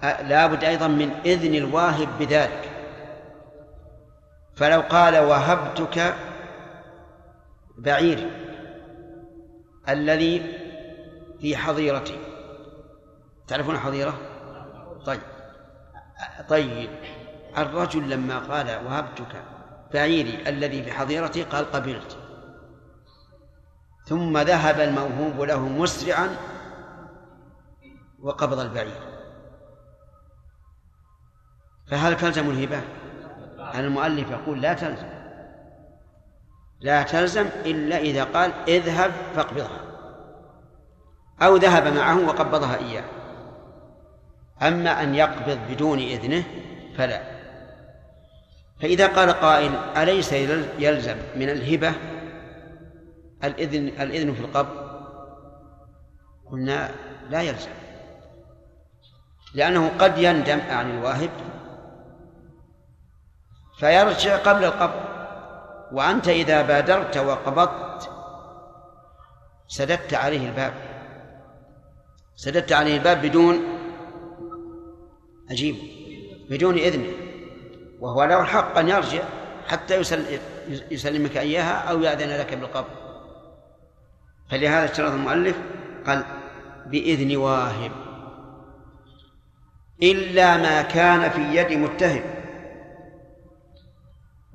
لابد أيضا من إذن الواهب بذلك. فلو قال وهبتك بعيري الذي في حظيرتي تعرفون حظيرة؟ طيب. طيب. الرجل لما قال وهبتك بعيري الذي في حظيرتي قال قبلت. ثم ذهب الموهوب له مسرعا وقبض البعير. فهل تلزم الهبة؟ المؤلف يقول لا تلزم. لا تلزم إلا إذا قال اذهب فاقبضها. أو ذهب معه وقبضها إياه. أما أن يقبض بدون إذنه فلا. فإذا قال قائل أليس يلزم من الهبة الإذن الإذن في القبض؟ قلنا لا يلزم. لأنه قد يندم عن الواهب فيرجع قبل القبض. وأنت إذا بادرت وقبضت سددت عليه الباب. سددت عليه الباب بدون أجيب بدون إذنه وهو له الحق أن يرجع حتى يسلمك إياها أو يأذن لك بالقبض. فلهذا اشترط المؤلف قال بإذن واهب. إلا ما كان في يد متهم.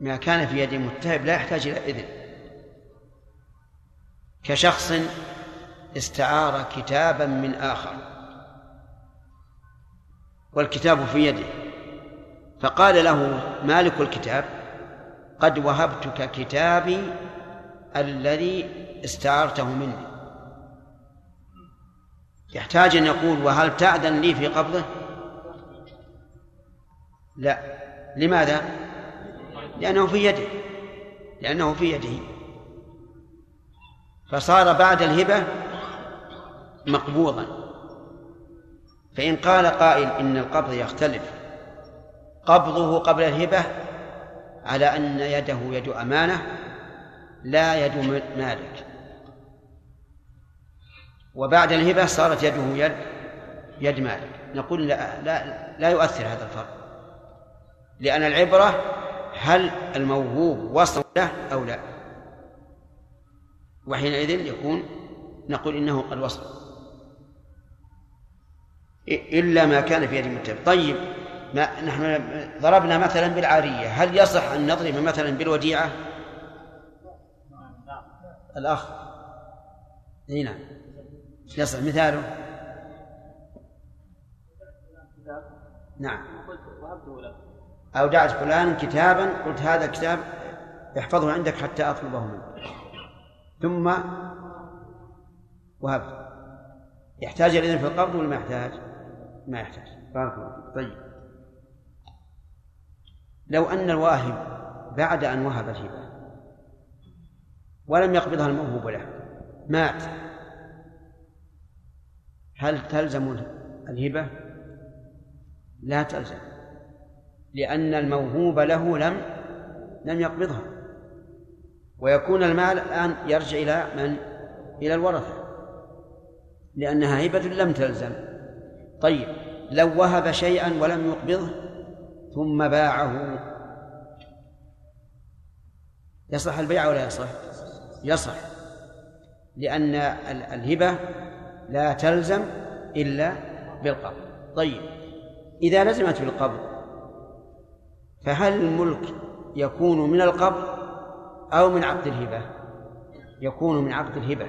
ما كان في يد متهم لا يحتاج إلى إذن. كشخص استعار كتابا من آخر والكتاب في يده. فقال له مالك الكتاب قد وهبتك كتابي الذي استعرته مني. يحتاج أن يقول وهل تأذن لي في قبضه؟ لا. لماذا؟ لأنه في يده لأنه في يده. فصار بعد الهبة مقبوضا. فإن قال قائل إن القبض يختلف قبضه قبل الهبة على أن يده يد أمانة لا يد مالك. وبعد الهبة صارت يده يد يد مالك. نقول لا لا لا يؤثر هذا الفرق لأن العبرة هل الموهوب وصل له أو لا؟ وحينئذ يكون نقول إنه قد وصل إلا ما كان في يد المتهم. طيب ما نحن ضربنا مثلا بالعارية هل يصح أن نضرب مثلا بالوديعة؟ الأخ. أي نعم. يصح مثاله؟ نعم. أودعت فلان كتابا قلت هذا كتاب احفظه عندك حتى أطلبه منك. ثم وهبت يحتاج الإذن في القبض ولا ما يحتاج؟ ما يحتاج. بارك الله طيب. لو أن الواهب بعد أن وهب الهبة ولم يقبضها الموهوب له مات هل تلزم الهبة؟ لا تلزم. لأن الموهوب له لم لم يقبضها. ويكون المال الآن يرجع إلى من؟ إلى الورثة. لأنها هبة لم تلزم. طيب لو وهب شيئا ولم يقبضه ثم باعه. يصح البيع ولا يصح؟ يصح. لأن الهبة لا تلزم إلا بالقبض. طيب إذا لزمت بالقبض فهل الملك يكون من القبض أو من عقد الهبة؟ يكون من عقد الهبة